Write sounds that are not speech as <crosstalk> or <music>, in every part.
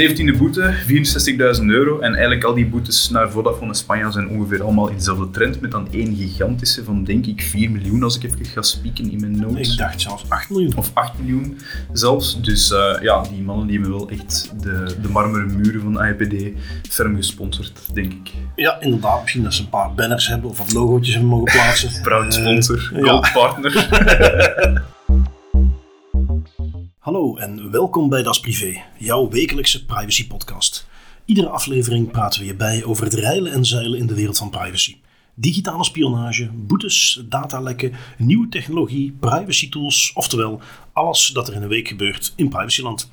17e boete, 64.000 euro. En eigenlijk al die boetes naar Vodafone en Spanje zijn ongeveer allemaal in dezelfde trend. Met dan één gigantische van, denk ik, 4 miljoen als ik even ga spieken in mijn notes. Ik dacht zelfs 8 miljoen. Of 8 miljoen zelfs. Dus uh, ja, die mannen die hebben wel echt de, de marmeren muren van AIPD ferm gesponsord, denk ik. Ja, inderdaad. Misschien dat ze een paar banners hebben of wat logootjes hebben mogen plaatsen. <laughs> Proud sponsor, uh, gold ja. partner. <laughs> Hallo en welkom bij Das Privé, jouw wekelijkse privacy podcast. Iedere aflevering praten we je bij over het reilen en zeilen in de wereld van privacy. Digitale spionage, boetes, datalekken, nieuwe technologie, privacy tools, oftewel alles dat er in een week gebeurt in privacyland.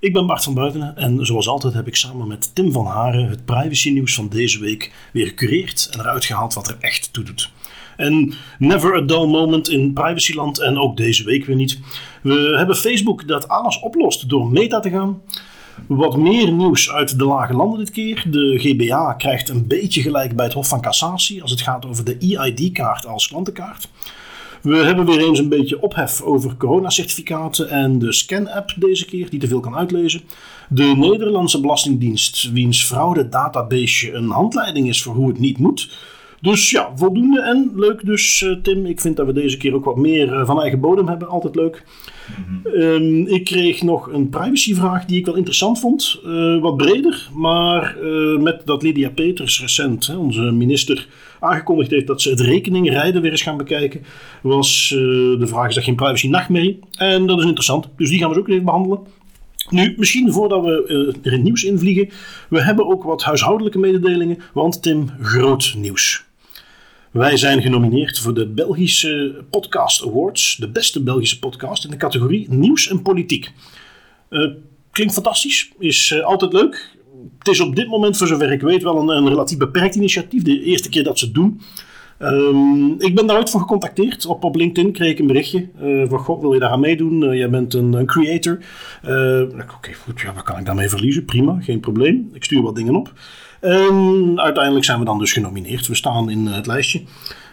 Ik ben Bart van Buitenen en zoals altijd heb ik samen met Tim van Haren het privacy nieuws van deze week weer gecureerd en eruit gehaald wat er echt toe doet. En never a dull moment in privacyland en ook deze week weer niet. We hebben Facebook dat alles oplost door meta te gaan. Wat meer nieuws uit de lage landen dit keer. De GBA krijgt een beetje gelijk bij het Hof van Cassatie als het gaat over de EID-kaart als klantenkaart. We hebben weer eens een beetje ophef over coronacertificaten en de scan-app deze keer, die te veel kan uitlezen. De Nederlandse Belastingdienst, wiens fraude database een handleiding is voor hoe het niet moet. Dus ja, voldoende en leuk dus, uh, Tim. Ik vind dat we deze keer ook wat meer uh, van eigen bodem hebben. Altijd leuk. Mm -hmm. um, ik kreeg nog een privacyvraag die ik wel interessant vond. Uh, wat breder, maar met dat Lydia Peters recent, hè, onze minister, aangekondigd heeft dat ze het rekeningrijden weer eens gaan bekijken, was de vraag: is dat geen privacy nachtmerrie? En dat is interessant. Dus die gaan we ook even behandelen. Nu, misschien voordat we er in nieuws invliegen, we hebben ook wat huishoudelijke mededelingen, want Tim, groot nieuws. Wij zijn genomineerd voor de Belgische Podcast Awards, de beste Belgische podcast in de categorie nieuws en politiek. Uh, klinkt fantastisch, is uh, altijd leuk. Het is op dit moment, voor zover ik weet, wel een, een relatief beperkt initiatief. De eerste keer dat ze het doen. Um, ik ben daaruit voor gecontacteerd. Op, op LinkedIn kreeg ik een berichtje. Uh, van God, wil je daar aan meedoen? Uh, jij bent een, creator. Uh, Oké, okay, goed, ja, wat kan ik daarmee verliezen? Prima, geen probleem. Ik stuur wat dingen op. En uiteindelijk zijn we dan dus genomineerd. We staan in het lijstje.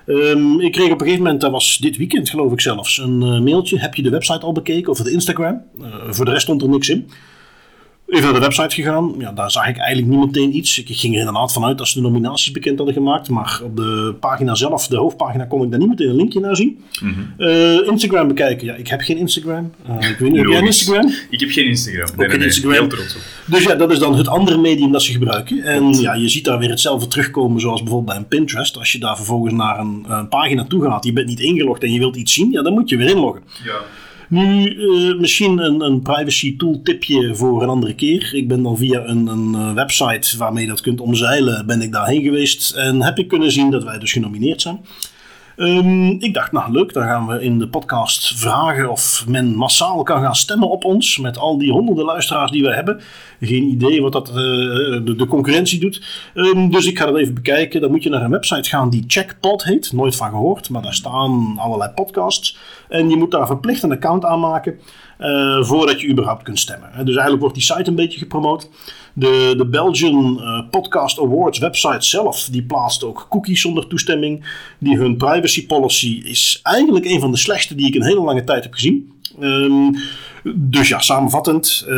Um, ik kreeg op een gegeven moment, dat was dit weekend geloof ik zelfs, een mailtje. Heb je de website al bekeken of het Instagram? voor de rest stond er niks in. Even naar de website gegaan. Ja, daar zag ik eigenlijk niet meteen iets. Ik ging er inderdaad vanuit dat ze de nominaties bekend hadden gemaakt. Maar op de pagina zelf, de hoofdpagina, kon ik daar niet meteen een linkje naar zien. Mm -hmm. uh, Instagram bekijken. Ja, ik heb geen Instagram. Uh, ik weet niet, heb jij een Instagram? Ik heb geen Instagram. Nee, nee, nee, Instagram. Heel trots op. Dus ja, dat is dan het andere medium dat ze gebruiken. En ja, je ziet daar weer hetzelfde terugkomen zoals bijvoorbeeld bij een Pinterest. Als je daar vervolgens naar een, een pagina toe gaat, je bent niet ingelogd en je wilt iets zien, ja, dan moet je weer inloggen. Ja. Nu, uh, misschien een, een privacy tool tipje voor een andere keer. Ik ben dan via een, een website waarmee je dat kunt omzeilen, ben ik daarheen geweest. En heb ik kunnen zien dat wij dus genomineerd zijn. Um, ik dacht, nou leuk, dan gaan we in de podcast vragen of men massaal kan gaan stemmen op ons. Met al die honderden luisteraars die we hebben. Geen idee wat dat uh, de, concurrentie doet. Um, dus ik ga dat even bekijken. Dan moet je naar een website gaan die Checkpot heet. Nooit van gehoord, maar daar staan allerlei podcasts. En je moet daar verplicht een account aanmaken. Uh, voordat je überhaupt kunt stemmen. Dus eigenlijk wordt die site een beetje gepromoot. De, de Belgian uh, Podcast Awards website zelf, die plaatst ook cookies zonder toestemming. Die hun privacy policy is eigenlijk een van de slechtste die ik een hele lange tijd heb gezien. Um, dus ja, samenvattend, uh,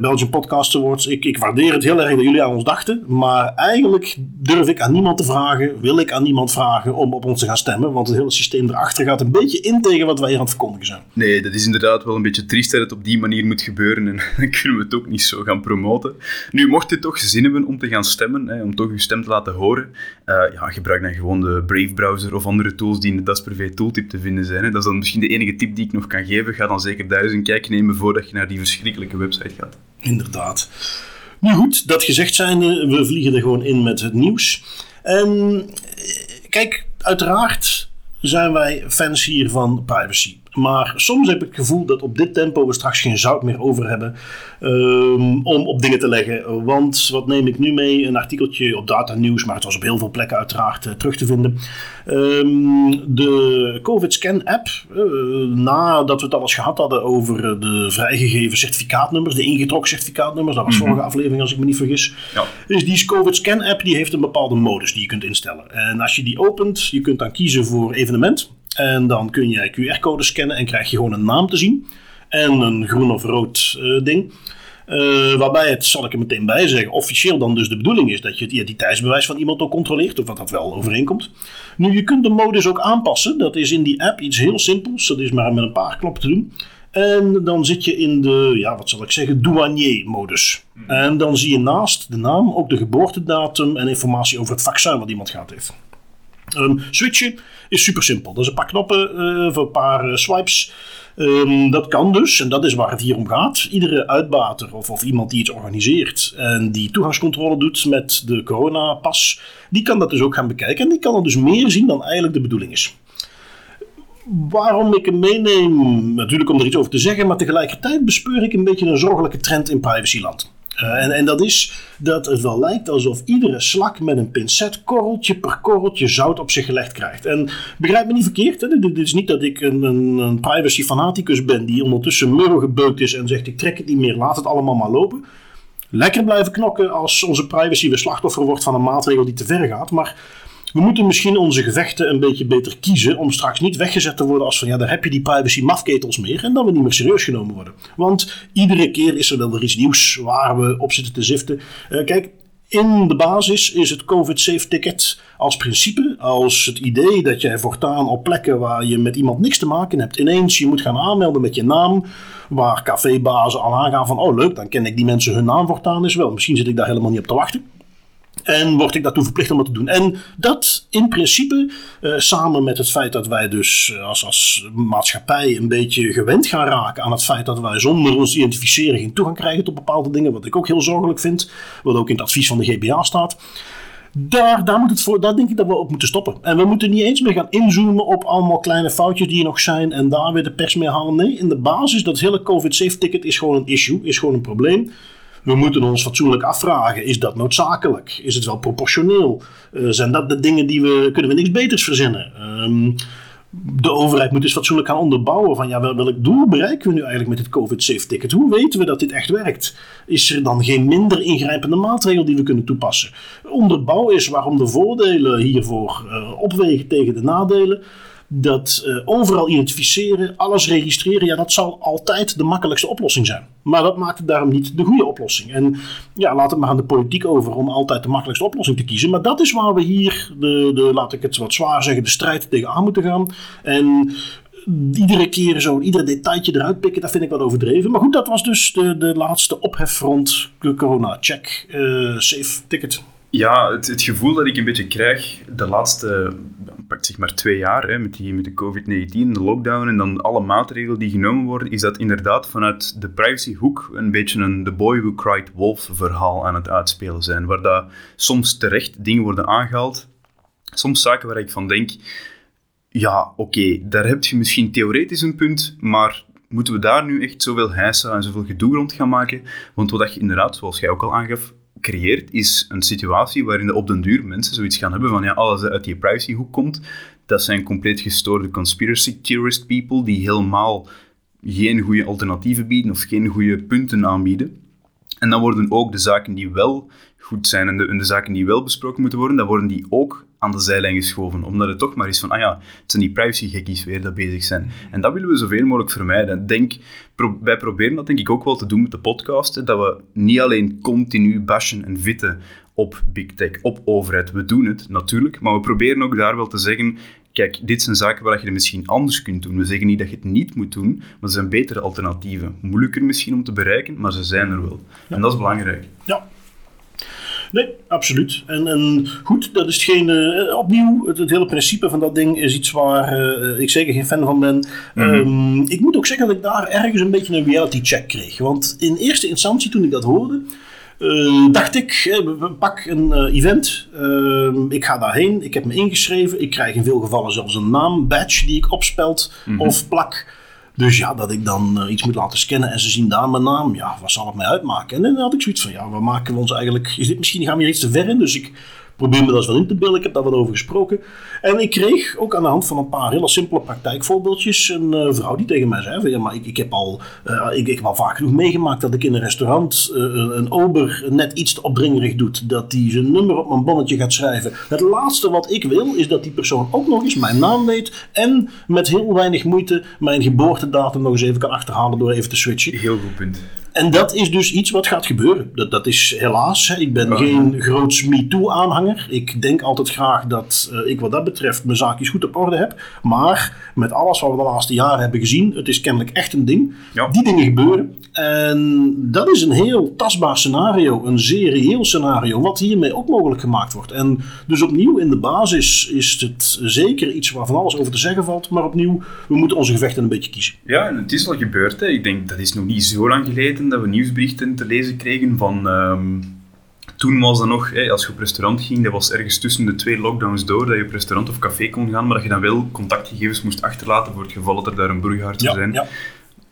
Belgian Podcast Awards. Ik, ik waardeer het heel erg dat jullie aan ons dachten. Maar eigenlijk durf ik aan niemand te vragen, wil ik aan niemand vragen om op ons te gaan stemmen. Want het hele systeem erachter gaat een beetje in tegen wat wij hier aan het verkondigen zijn. Nee, dat is inderdaad wel een beetje triest dat het op die manier moet gebeuren. En <laughs> dan kunnen we het ook niet zo gaan promoten. Nu, mocht je toch zin hebben om te gaan stemmen, hè, om toch uw stem te laten horen, ja, gebruik dan gewoon de Brave browser of andere tools die in de Das Privé tooltip te vinden zijn. Hè. Dat is dan misschien de enige tip die ik nog kan geven. Ga dan zeker een kijk nemen voordat je naar die verschrikkelijke website gaat. Inderdaad. Nu goed, dat gezegd zijnde, we vliegen er gewoon in met het nieuws. En kijk, uiteraard zijn wij fans hier van privacy. Maar soms heb ik het gevoel dat op dit tempo we straks geen zout meer over hebben um, om op dingen te leggen. Want wat neem ik nu mee? Een artikeltje op Data News, maar het was op heel veel plekken uiteraard uh, terug te vinden. Um, de COVID-scan app, uh, nadat we het al eens gehad hadden over de vrijgegeven certificaatnummers, de ingetrokken certificaatnummers, dat was mm -hmm. vorige aflevering als ik me niet vergis, ja. is die COVID-scan app die heeft een bepaalde modus die je kunt instellen. En als je die opent, je kunt dan kiezen voor evenement. En dan kun je QR-code scannen en krijg je gewoon een naam te zien. En een groen of rood uh, ding. Uh, waarbij het, zal ik er meteen bij zeggen, officieel dan dus de bedoeling is dat je het identiteitsbewijs van iemand ook controleert, of dat dat wel overeenkomt. Nu, je kunt de modus ook aanpassen. Dat is in die app iets heel simpels. Dat is maar met een paar knoppen te doen. En dan zit je in de, ja, wat zal ik zeggen, douanier-modus. En dan zie je naast de naam ook de geboortedatum en informatie over het vaccin wat iemand gehad heeft. Um, switchen is super simpel. Is een paar knoppen uh, voor een paar uh, swipes. Um, dat kan dus, en dat is waar het hier om gaat. Iedere uitbater of, of iemand die iets organiseert en die toegangscontrole doet met de coronapas, die kan dat dus ook gaan bekijken. En die kan er dus meer zien dan eigenlijk de bedoeling is waarom ik hem meeneem, natuurlijk om er iets over te zeggen, maar tegelijkertijd bespeur ik een beetje een zorgelijke trend in privacyland. Uh, en, en, dat is dat het wel lijkt alsof iedere slak met een pincet korreltje per korreltje zout op zich gelegd krijgt. En begrijp me niet verkeerd, hè? Dit, is niet dat ik een, een, een privacy fanaticus ben die ondertussen murro gebeukt is en zegt ik trek het niet meer, laat het allemaal maar lopen. Lekker blijven knokken als onze privacy weer slachtoffer wordt van een maatregel die te ver gaat, maar we moeten misschien onze gevechten een beetje beter kiezen om straks niet weggezet te worden als van ja, daar heb je die privacy mafketels meer en dan we niet meer serieus genomen worden. Want iedere keer is er wel weer iets nieuws waar we op zitten te ziften. Uh, kijk, in de basis is het COVID-safe ticket als principe, als het idee dat jij voortaan op plekken waar je met iemand niks te maken hebt, ineens je moet gaan aanmelden met je naam, waar cafébazen al aangaan van, oh leuk, dan ken ik die mensen hun naam voortaan is wel. Misschien zit ik daar helemaal niet op te wachten. En word ik daartoe verplicht om dat te doen. En dat in principe, uh, samen met het feit dat wij dus uh, als, als maatschappij een beetje gewend gaan raken aan het feit dat wij zonder ons identificeren geen toegang krijgen tot bepaalde dingen, wat ik ook heel zorgelijk vind, wat ook in het advies van de GBA staat. Daar, daar, moet het voor, daar denk ik dat we op moeten stoppen. En we moeten niet eens meer gaan inzoomen op allemaal kleine foutjes die er nog zijn en daar weer de pers mee halen. Nee, in de basis, dat hele COVID-safe ticket is gewoon een issue, is gewoon een probleem. We moeten ons fatsoenlijk afvragen: is dat noodzakelijk? Is het wel proportioneel? Uh, zijn dat de dingen die we. kunnen we niks beters verzinnen? Um, de overheid moet dus fatsoenlijk gaan onderbouwen van ja, welk doel bereiken we nu eigenlijk met het COVID-safe ticket? Hoe weten we dat dit echt werkt? Is er dan geen minder ingrijpende maatregel die we kunnen toepassen? Onderbouw is waarom de voordelen hiervoor uh, opwegen tegen de nadelen dat uh, overal identificeren, alles registreren, ja, dat zal altijd de makkelijkste oplossing zijn. Maar dat maakt het daarom niet de goede oplossing. En ja, laat het maar aan de politiek over om altijd de makkelijkste oplossing te kiezen. Maar dat is waar we hier, de, de, laat ik het wat zwaar zeggen, de strijd tegenaan moeten gaan. En iedere keer zo ieder detailtje eruit pikken, dat vind ik wat overdreven. Maar goed, dat was dus de, de laatste opheffront corona-check, uh, safe ticket. Ja, het, gevoel dat ik een beetje krijg de laatste, pak zeg maar twee jaar, hè, met, die, met de COVID-19, de lockdown en dan alle maatregelen die genomen worden, is dat inderdaad vanuit de privacyhoek een beetje een The Boy Who Cried Wolf verhaal aan het uitspelen zijn. Waar dat soms terecht dingen worden aangehaald, soms zaken waar ik van denk, ja, oké, daar heb je misschien theoretisch een punt, maar moeten we daar nu echt zoveel heisa en zoveel gedoe rond gaan maken? Want wat je inderdaad, zoals jij ook al aangaf, creëert, is een situatie waarin op den duur mensen zoiets gaan hebben van ja, alles uit die privacyhoek komt, dat zijn compleet gestoorde conspiracy theorist people die helemaal geen goede alternatieven bieden of geen goede punten aanbieden. En dan worden ook de zaken die wel goed zijn en de, en de zaken die wel besproken moeten worden, dan worden die ook aan de zijlijn geschoven. Omdat het toch maar is van, ah ja, het zijn die privacy-gekkies weer dat bezig zijn. En dat willen we zoveel mogelijk vermijden. Denk, wij proberen dat denk ik ook wel te doen met de podcast, dat we niet alleen continu bashen en vitten op big tech, op overheid. We doen het, natuurlijk, maar we proberen ook daar wel te zeggen, kijk, dit zijn zaken waar je het misschien anders kunt doen. We zeggen niet dat je het niet moet doen, maar er zijn betere alternatieven. Moeilijker misschien om te bereiken, maar ze zijn er wel. En dat is belangrijk. Ja, Nee, absoluut. En, en goed, dat is hetgeen, uh, opnieuw, het, hele principe van dat ding is iets waar uh, ik zeker geen fan van ben. Mm -hmm. um, ik moet ook zeggen dat ik daar ergens een beetje een reality check kreeg. Want in eerste instantie, toen ik dat hoorde, uh, dacht ik, pak een uh, event, uh, ik ga daarheen, ik heb me ingeschreven, ik krijg in veel gevallen zelfs een naam, badge die ik opspeld mm -hmm. of plak. Dus ja, dat ik dan uh, iets moet laten scannen en ze zien daar mijn naam. Ja, wat zal het mij uitmaken? En dan had ik zoiets van, ja, we maken we ons eigenlijk... Is dit misschien, gaan we hier iets te ver in? Dus ik probeer me dat eens wel in te beelden. Ik heb daar wat over gesproken. En ik kreeg ook aan de hand van een paar hele simpele praktijkvoorbeeldjes een uh, vrouw die tegen mij zei: Ja, maar ik, ik, heb al, uh, ik, ik heb al vaak genoeg meegemaakt dat ik in een restaurant uh, een ober net iets te opdringerig doet. Dat die zijn nummer op mijn bonnetje gaat schrijven. Het laatste wat ik wil is dat die persoon ook nog eens mijn naam weet. En met heel weinig moeite mijn geboortedatum nog eens even kan achterhalen door even te switchen. Heel goed punt. En dat is dus iets wat gaat gebeuren. Dat, dat is helaas. Hè. Ik ben Ja. geen groot MeToo-aanhanger. Ik denk altijd graag dat eh, ik wat dat betreft mijn zaakjes goed op orde heb. Maar met alles wat we de laatste jaren hebben gezien, het is kennelijk echt een ding. Ja. Die dingen gebeuren. En dat is een heel tastbaar scenario, een zeer reëel scenario, wat hiermee ook mogelijk gemaakt wordt. En dus opnieuw, in de basis is het zeker iets waar van alles over te zeggen valt. Maar opnieuw, we moeten onze gevechten een beetje kiezen. Ja, en het is al gebeurd. Hè. Ik denk dat is nog niet zo lang geleden dat we nieuwsberichten te lezen kregen van. ehm, toen was dat nog, als je op restaurant ging, dat was ergens tussen de twee lockdowns door dat je op restaurant of café kon gaan, maar dat je dan wel contactgegevens moest achterlaten voor het geval dat er daar een broeihard zou zijn. ja.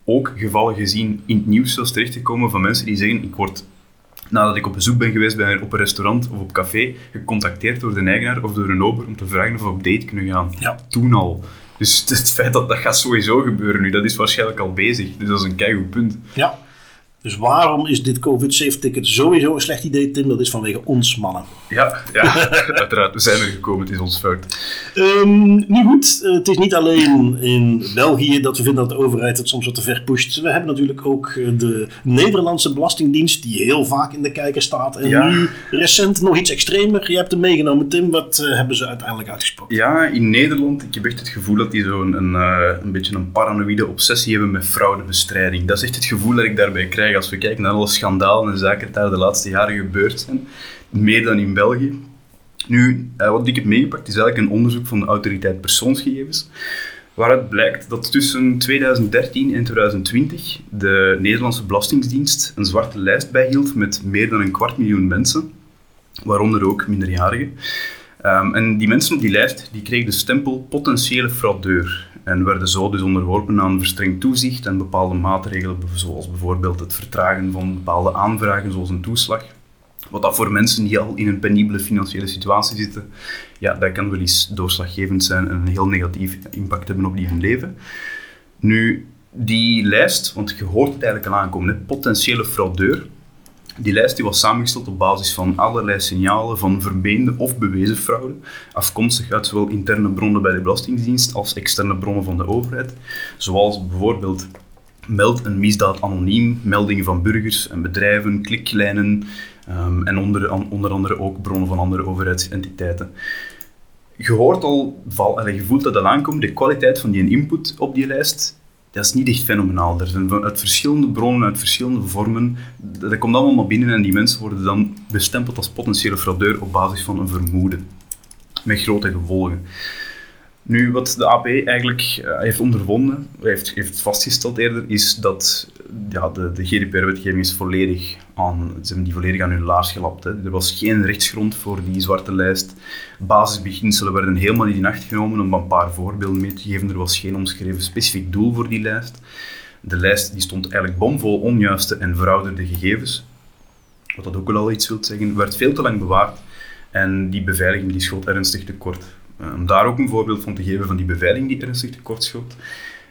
Ook gevallen gezien in het nieuws zelfs terechtgekomen van mensen die zeggen: Ik word nadat ik op bezoek ben geweest bij op een restaurant of op café, gecontacteerd door de eigenaar of door een ober om te vragen of we op date kunnen gaan. Ja. Toen al. Dus het feit dat dat gaat sowieso gebeuren nu, dat is waarschijnlijk al bezig. Dus dat is een keigoed punt. Ja. Dus waarom is dit COVID-safe-ticket sowieso een slecht idee, Tim? Dat is vanwege ons mannen. Ja, ja <laughs> uiteraard. We zijn er gekomen, het is ons fout. Ehm, nu goed, eh, het is niet alleen in België dat we vinden dat de overheid het soms wat te ver pusht. We hebben natuurlijk ook eh, de Nederlandse Belastingdienst, die heel vaak in de kijker staat. En Ja. nu recent nog iets extremer. Je hebt hem meegenomen, Tim. Wat eh, hebben ze uiteindelijk uitgesproken? Ja, in Nederland, ik heb echt het gevoel dat die zo'n een, een beetje een paranoïde obsessie hebben met fraudebestrijding. Dat is echt het gevoel dat ik daarbij krijg als we kijken naar alle schandalen en zaken die daar de laatste jaren gebeurd zijn. Meer dan in België. Nu, eh, wat ik heb meegepakt is eigenlijk een onderzoek van de autoriteit persoonsgegevens. Waaruit blijkt dat tussen 2013 en 2020 de Nederlandse Belastingdienst een zwarte lijst bijhield met meer dan een kwart miljoen mensen, waaronder ook minderjarigen. Ehm, en die mensen op die lijst die kregen de stempel potentiële fraudeur en werden zo dus onderworpen aan verstrengd toezicht en bepaalde maatregelen, zoals bijvoorbeeld het vertragen van bepaalde aanvragen, zoals een toeslag. Wat dat voor mensen die al in een penibele financiële situatie zitten, ja, dat kan wel eens doorslaggevend zijn en een heel negatief impact hebben op die hun leven. Nu, die lijst, want je hoort het eigenlijk al aankomen, potentiële fraudeur, die lijst die was samengesteld op basis van allerlei signalen van vermeende of bewezen fraude, afkomstig uit zowel interne bronnen bij de Belastingdienst als externe bronnen van de overheid, zoals bijvoorbeeld meld een misdaad anoniem, meldingen van burgers en bedrijven, kliklijnen ehm, en onder, onder andere ook bronnen van andere overheidsentiteiten. Je hoort al, je voelt dat al aankomen, de kwaliteit van die input op die lijst, dat is niet echt fenomenaal. Er zijn uit verschillende bronnen, uit verschillende vormen, dat komt allemaal maar binnen en die mensen worden dan bestempeld als potentiële fraudeur op basis van een vermoeden. Met grote gevolgen. Nu, wat de AP eigenlijk eh, heeft ondervonden, heeft, heeft vastgesteld eerder, is dat ja, de, de GDPR-wetgeving is volledig aan, ze hebben die volledig aan hun laars gelapt. Er was geen rechtsgrond voor die zwarte lijst. Basisbeginselen werden helemaal niet in acht genomen, om een paar voorbeelden mee te geven. Er was geen omschreven specifiek doel voor die lijst. De lijst die stond eigenlijk bomvol onjuiste en verouderde gegevens. Wat dat ook wel al iets wil zeggen, werd veel te lang bewaard. En die beveiliging die schoot ernstig tekort. Eh, Om daar ook een voorbeeld van te geven van die beveiliging die ernstig tekort schoot.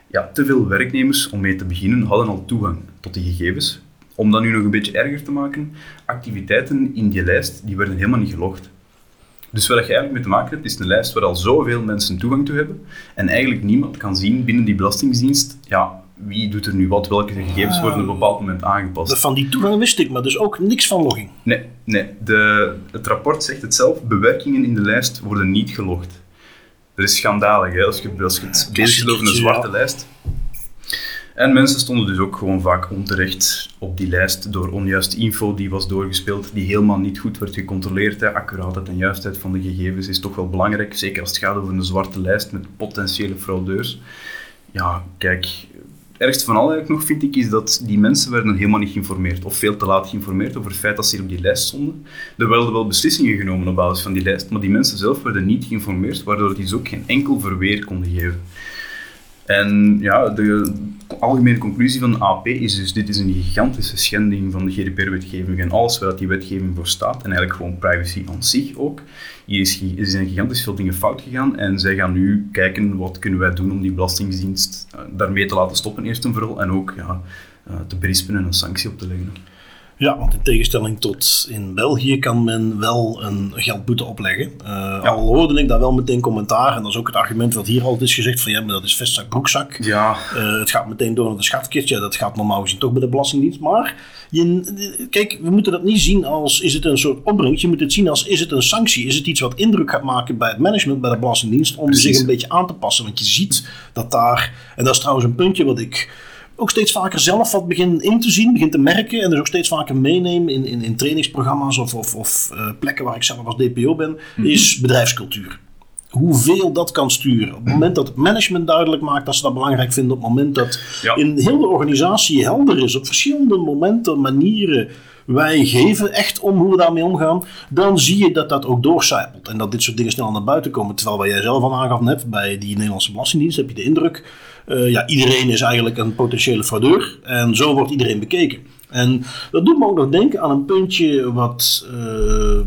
Ja, te veel werknemers, om mee te beginnen, hadden al toegang tot die gegevens. Om dat nu nog een beetje erger te maken, activiteiten in die lijst die werden helemaal niet gelogd. Dus wat je eigenlijk mee te maken hebt, is een lijst waar al zoveel mensen toegang toe hebben en eigenlijk niemand kan zien binnen die belastingdienst, ja, wie doet er nu wat, welke gegevens worden op een bepaald moment aangepast. Van die toegang wist ik, maar dus ook niks van logging. Nee, nee. De, het rapport zegt het zelf, bewerkingen in de lijst worden niet gelogd. Dat is schandalig, hè, als je, als je het bezig over een zwarte ja. lijst. En mensen stonden dus ook gewoon vaak onterecht op die lijst door onjuiste info die was doorgespeeld, die helemaal niet goed werd gecontroleerd. Hè. Accuraatheid en juistheid van de gegevens is toch wel belangrijk, zeker als het gaat over een zwarte lijst met potentiële fraudeurs. Ja, kijk, ergste van al eigenlijk nog vind ik is dat die mensen werden helemaal niet geïnformeerd of veel te laat geïnformeerd over het feit dat ze hier op die lijst stonden. Er werden wel beslissingen genomen op basis van die lijst, maar die mensen zelf werden niet geïnformeerd, waardoor die dus ook geen enkel verweer konden geven. En ja, de algemene conclusie van de AP is dus, dit is een gigantische schending van de GDPR-wetgeving en alles waar die wetgeving voor staat, en eigenlijk gewoon privacy aan zich ook. Hier is, er zijn gigantisch veel dingen fout gegaan en zij gaan nu kijken wat kunnen wij doen om die belastingdienst eh, daarmee te laten stoppen eerst en vooral, en ook ja, eh, te berispen en een sanctie op te leggen. Ja, want in tegenstelling tot in België kan men wel een geldboete opleggen. Uh, Al hoorde ik daar wel meteen commentaar. En dat is ook het argument wat hier altijd is gezegd: van ja, maar dat is vestzak, broekzak. Ja. Uh, het gaat meteen door naar de schatkist. Ja, dat gaat normaal gezien toch bij de Belastingdienst. Maar je, kijk, we moeten dat niet zien als is het een soort opbrengst. Je moet het zien als is het een sanctie. Is het iets wat indruk gaat maken bij het management, bij de Belastingdienst. Om zich een beetje aan te passen. Want je ziet dat daar, en dat is trouwens een puntje wat ik ook steeds vaker zelf wat begin in te zien, begin te merken. En dus ook steeds vaker meenemen in, in, in trainingsprogramma's of, of, of uh, plekken waar ik zelf als DPO ben, mm -hmm. is bedrijfscultuur. Hoeveel dat kan sturen. Op het moment dat het management duidelijk maakt dat ze dat belangrijk vinden. Op het moment dat ja. in heel de organisatie helder is. Op verschillende momenten, manieren wij geven echt om hoe we daarmee omgaan, dan zie je dat dat ook doorcijpelt. En dat dit soort dingen snel naar buiten komen. Terwijl waar jij zelf al aangaf net, bij die Nederlandse Belastingdienst heb je de indruk, uh, ja, iedereen is eigenlijk een potentiële fraudeur. En zo wordt iedereen bekeken. En dat doet me ook nog denken aan een puntje wat uh,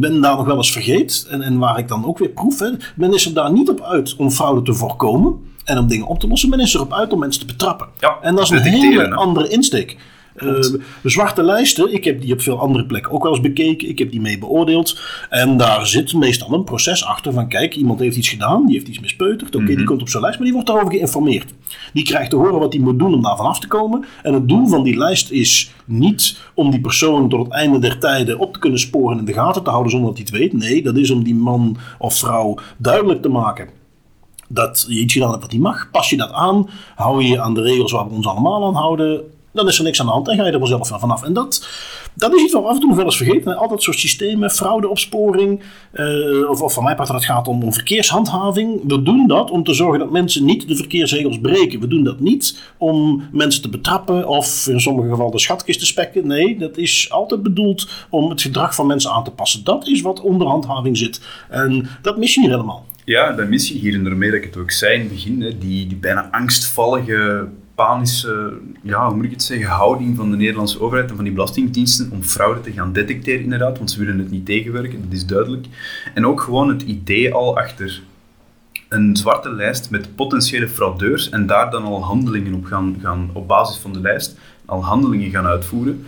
men daar nog wel eens vergeet. En, en waar ik dan ook weer proef. Hè. Men is er daar niet op uit om fraude te voorkomen en om dingen op te lossen. Men is erop uit om mensen te betrappen. Ja, en dat is een hele andere insteek. Uh, de zwarte lijsten, ik heb die op veel andere plekken ook wel eens bekeken. Ik heb die mee beoordeeld. En daar zit meestal een proces achter van kijk, iemand heeft iets gedaan, die heeft iets mispeuterd. Oké, okay, mm -hmm. die komt op zo'n lijst, maar die wordt daarover geïnformeerd. Die krijgt te horen wat hij moet doen om daar vanaf te komen. En het doel van die lijst is niet om die persoon tot het einde der tijden op te kunnen sporen en in de gaten te houden zonder dat hij het weet. Nee, dat is om die man of vrouw duidelijk te maken dat je iets gedaan hebt wat niet mag. Pas je dat aan, hou je aan de regels waar we ons allemaal aan houden dan is er niks aan de hand en ga je er vanzelf van vanaf. En dat, dat is iets wat we af en toe wel eens vergeten. Altijd soort systemen, fraudeopsporing, uh, of, of van mijn part dat het gaat om, verkeershandhaving. We doen dat om te zorgen dat mensen niet de verkeersregels breken. We doen dat niet om mensen te betrappen of in sommige gevallen de schatkist te spekken. Nee, dat is altijd bedoeld om het gedrag van mensen aan te passen. Dat is wat onder handhaving zit. En dat mis je hier helemaal. Ja, dat mis je hier. En daarmee dat ik het ook zei in het begin, die, die bijna angstvallige panische, ja, hoe moet ik het zeggen, houding van de Nederlandse overheid en van die belastingdiensten om fraude te gaan detecteren inderdaad, want ze willen het niet tegenwerken, dat is duidelijk. En ook gewoon het idee al achter een zwarte lijst met potentiële fraudeurs en daar dan al handelingen op gaan, gaan op basis van de lijst, al handelingen gaan uitvoeren.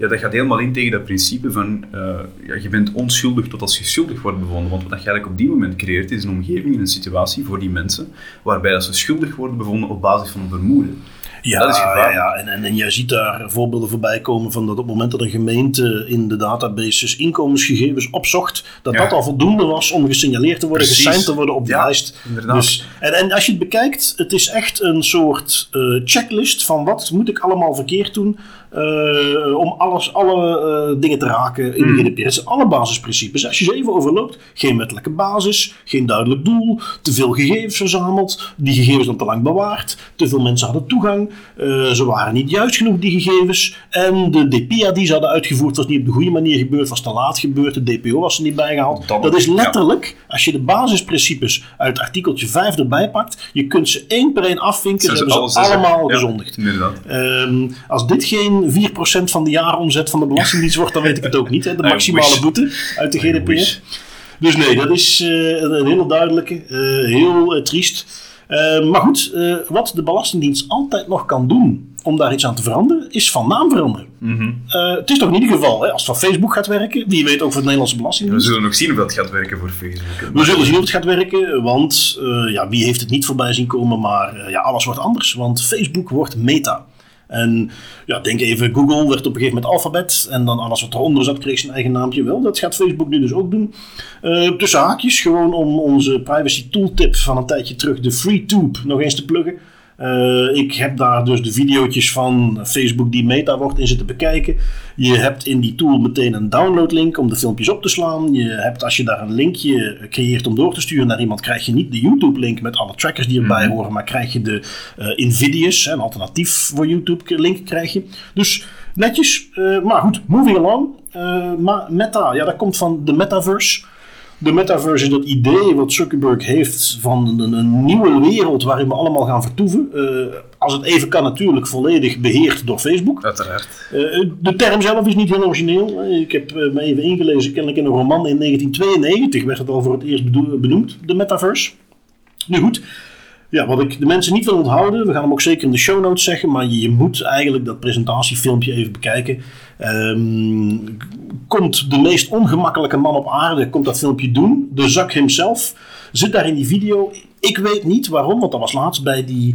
Ja, dat gaat helemaal in tegen dat principe van uh, ja, je bent onschuldig tot als je schuldig wordt bevonden. Want wat je eigenlijk op die moment creëert is een omgeving, een situatie voor die mensen waarbij dat ze schuldig worden bevonden op basis van een vermoeden. Ja, dat is ja, ja. En, en, en jij ziet daar voorbeelden voorbij komen van dat op het moment dat een gemeente in de databases inkomensgegevens opzocht, dat Ja. dat al voldoende was om gesignaleerd te worden, gesigned te worden op de lijst. inderdaad. Dus, en, en als je het bekijkt, het is echt een soort eh, checklist van wat moet ik allemaal verkeerd doen eh, om alles, alle eh, dingen te raken in Hmm. de GDPR. Alle basisprincipes. Als je ze even overloopt, geen wettelijke basis, geen duidelijk doel, te veel gegevens verzameld, die gegevens dan te lang bewaard, te veel mensen hadden toegang, eh, ze waren niet juist genoeg, die gegevens. En de DPA die ze hadden uitgevoerd was niet op de goede manier gebeurd, was te laat gebeurd, de DPO was er niet bijgehaald. Dat- Dat is ja. letterlijk, als je de basisprincipes uit artikeltje 5 erbij pakt, je kunt ze één per één afvinken, ze Ze hebben ze allemaal Ja. Ehm, als dit geen 4% van de jaaromzet van de Belastingdienst wordt, dan weet ik het ook niet. Hè? De maximale boete uit de GDPR. Dus nee, dat is eh, een, hele duidelijke, eh, heel eh, triest. Maar goed, wat de Belastingdienst altijd nog kan doen om daar iets aan te veranderen, is van naam veranderen. Mhm. Het is toch in ieder geval, hè, als het van Facebook gaat werken, wie weet ook voor de Nederlandse We Belastingdienst. zullen nog zien of dat gaat werken voor Facebook. We zullen zien of het gaat werken, want ja, wie heeft het niet voorbij zien komen, maar ja, alles wordt anders, want Facebook wordt meta. En ja, denk even, Google werd op een gegeven moment alfabet en dan alles wat eronder zat kreeg zijn eigen naampje wel. Dat gaat Facebook nu dus ook doen. Eh, tussen haakjes, gewoon om onze privacy tooltip van een tijdje terug, de FreeTube, nog eens te pluggen. Eh, ik heb daar dus de video's van Facebook die meta wordt in zitten bekijken. Je hebt in die tool meteen een downloadlink om de filmpjes op te slaan. Je hebt als je daar een linkje creëert om door te sturen naar iemand, krijg je niet de YouTube link met alle trackers die erbij Mhm. horen, maar krijg je de eh Invidious, een alternatief voor YouTube link krijg je. Dus netjes, eh, maar goed, moving along. Maar Meta, ja dat komt van de metaverse. De metaverse is dat idee wat Zuckerberg heeft van een, een nieuwe wereld waarin we allemaal gaan vertoeven. Eh, als het even kan natuurlijk volledig beheerd door Facebook. Uiteraard. Eh, de term zelf is niet heel origineel. Ik heb eh, me even ingelezen, kennelijk in een roman in 1992 werd het al voor het eerst benoemd, de metaverse. Nu goed, Ja, wat ik de mensen niet wil onthouden, we gaan hem ook zeker in de show notes zeggen, maar je, je moet eigenlijk dat presentatiefilmpje even bekijken. Ehm, komt de meest ongemakkelijke man op aarde, komt dat filmpje doen. De zak hemzelf zit daar in die video. Ik weet niet waarom, want dat was laatst bij die...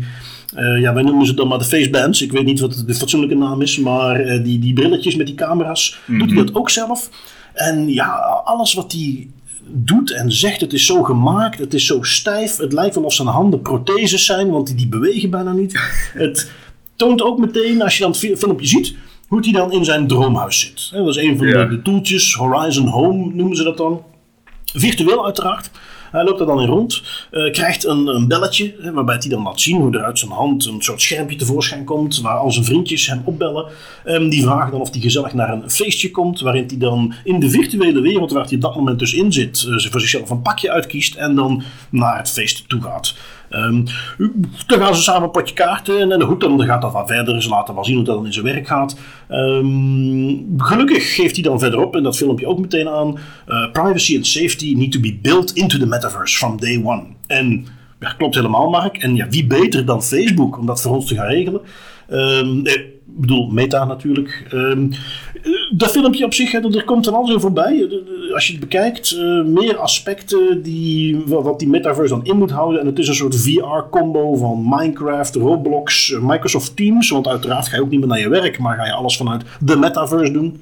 eh, ja, wij noemen ze dan maar de facebands. Ik weet niet wat de fatsoenlijke naam is, maar eh, die, die brilletjes met die camera's, doet hij dat ook zelf. En ja, alles wat hij doet en zegt, het is zo gemaakt, het is zo stijf. Het lijkt wel of zijn handen protheses zijn, want die, die bewegen bijna niet. <laughs> Het toont ook meteen, als je dan het fi- filmpje ziet, hoe hij dan in zijn droomhuis zit. Dat is een van Ja. de, de toeltjes, Horizon Home noemen ze dat dan. Virtueel uiteraard. Hij loopt er dan in rond, eh, krijgt een, een belletje, hè, waarbij hij dan laat zien hoe er uit zijn hand een soort schermpje tevoorschijn komt, waar al zijn vriendjes hem opbellen. Ehm, die vragen dan of hij gezellig naar een feestje komt, waarin hij dan in de virtuele wereld waar hij op dat moment dus in zit, eh, voor zichzelf een pakje uitkiest en dan naar het feest toe gaat. Ehm, dan gaan ze samen een potje kaarten en goed, dan gaat dat wat verder. Ze laten wel zien hoe dat dan in zijn werk gaat. Ehm, gelukkig geeft hij dan verderop in dat filmpje ook meteen aan: eh, privacy and safety need to be built into the metaverse from day one. En ja, klopt helemaal, Mark. En ja, wie beter dan Facebook om dat voor ons te gaan regelen? Ehm, eh, bedoel, Meta natuurlijk. Ehm, eh, dat filmpje op zich, er komt dan al zo voorbij. Als je het bekijkt, eh, meer aspecten die, wa- wat die metaverse dan in moet houden. En het is een soort VR-combo van Minecraft, Roblox, eh, Microsoft Teams. Want uiteraard ga je ook niet meer naar je werk, maar ga je alles vanuit de metaverse doen.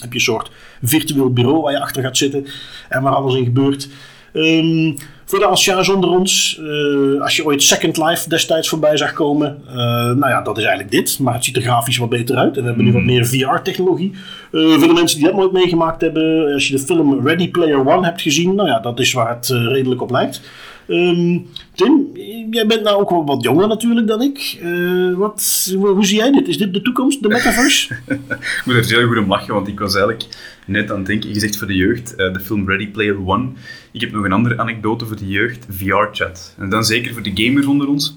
heb je een soort virtueel bureau waar je achter gaat zitten en waar alles in gebeurt. Ehm, voor de anciaans onder ons, eh, als je ooit Second Life destijds voorbij zag komen, eh, nou ja, dat is eigenlijk dit, maar het ziet er grafisch wat beter uit en we hebben nu wat meer VR-technologie. Eh, voor de mensen die dat nooit meegemaakt hebben, als je de film Ready Player One hebt gezien, nou ja, dat is waar het redelijk op lijkt. Ehm, Tim, jij bent nou ook wel wat jonger natuurlijk dan ik. Eh, wat, hoe, zie jij dit? Is dit de toekomst, de metaverse? <laughs> Ik moet er heel goed om lachen, want ik was eigenlijk net aan het denken, je zegt voor de jeugd, eh, de film Ready Player One. Ik heb nog een andere anekdote voor de jeugd, VR-chat. En dan zeker voor de gamers onder ons.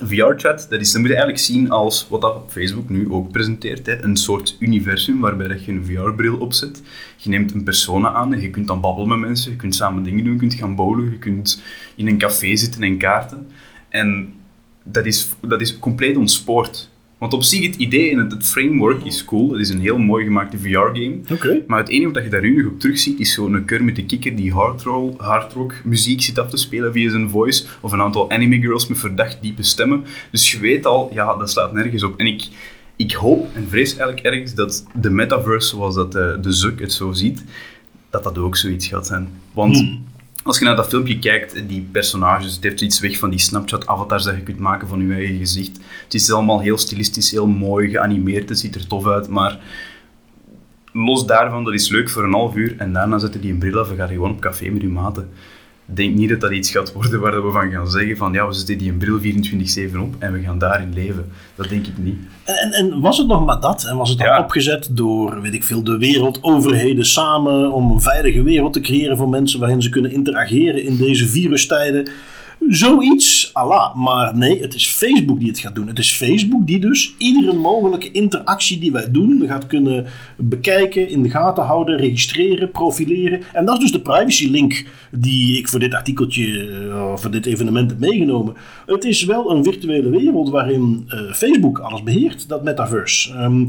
VR-chat, dat, is, moet je eigenlijk zien als wat dat Facebook nu ook presenteert. Hè. Een soort universum waarbij dat je een VR-bril opzet. Je neemt een persona aan je kunt dan babbelen met mensen. Je kunt samen dingen doen, je kunt gaan bowlen, je kunt in een café zitten en kaarten. En dat is, dat is compleet ontspoord. Want op zich, het idee en het, framework is cool. Het is een heel mooi gemaakte VR-game. Oké. Maar het enige wat je daar nu nog op terugziet, is zo'n Kermit de Kikker die hardroll, hardrock muziek zit af te spelen via zijn voice. Of een aantal anime girls met verdacht diepe stemmen. Dus je weet al, ja, dat slaat nergens op. En ik, ik hoop en vrees eigenlijk ergens dat de metaverse, zoals dat eh, de Zuck het zo ziet, dat dat ook zoiets gaat zijn. Want als je naar dat filmpje kijkt, die personages, het heeft iets weg van die Snapchat-avatars dat je kunt maken van je eigen gezicht. Het is allemaal heel stilistisch, heel mooi geanimeerd, het ziet er tof uit, maar los daarvan, dat is leuk voor een half uur en daarna zet je die een bril af en ga je gewoon op café met je maten. Ik denk niet dat dat iets gaat worden waar we van gaan zeggen van ja, we zetten die een bril 24-7 op en we gaan daarin leven. Dat denk ik niet. En, en was het nog maar dat? En was het dan Ja. opgezet door, weet ik veel, de wereldoverheden samen om een veilige wereld te creëren voor mensen waarin ze kunnen interageren in deze virustijden? Zoiets, Allah. Maar nee, het is Facebook die het gaat doen. Het is Facebook die dus iedere mogelijke interactie die wij doen gaat kunnen bekijken, in de gaten houden, registreren, profileren. En dat is dus de privacy link die ik voor dit artikeltje, eh, voor dit evenement heb meegenomen. Het is wel een virtuele wereld waarin eh, Facebook alles beheert, dat metaverse. Ehm,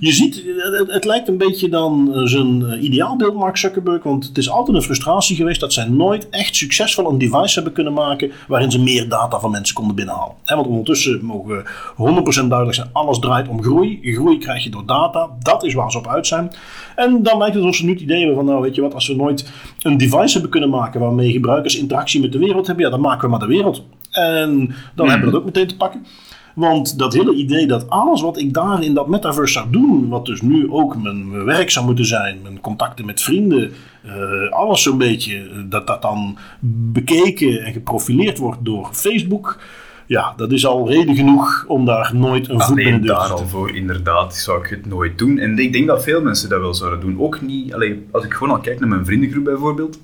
Je ziet, het, het lijkt een beetje dan eh, zijn ideaalbeeld, Mark Zuckerberg, want het is altijd een frustratie geweest dat zij nooit echt succesvol een device hebben kunnen maken waarin ze meer data van mensen konden binnenhalen. Hè, want ondertussen mogen we 100% duidelijk zijn, alles draait om groei. Groei krijg je door data, dat is waar ze op uit zijn. En dan lijkt het alsof ze nu het idee hebben van, nou weet je wat, als we nooit een device hebben kunnen maken waarmee gebruikers interactie met de wereld hebben, ja, dan maken we maar de wereld. En dan hebben we dat ook meteen te pakken. Want dat hele idee dat alles wat ik daar in dat metaverse zou doen, wat dus nu ook mijn, mijn werk zou moeten zijn, mijn contacten met vrienden, eh, alles zo'n beetje, eh, dat dat dan bekeken en geprofileerd wordt door Facebook. Ja, dat is al reden genoeg om daar nooit een voet Alleen deur te daar zetten. al voor, inderdaad, zou ik het nooit doen. En ik denk dat veel mensen dat wel zouden doen. Ook niet, allee, als ik gewoon al kijk naar mijn vriendengroep bijvoorbeeld,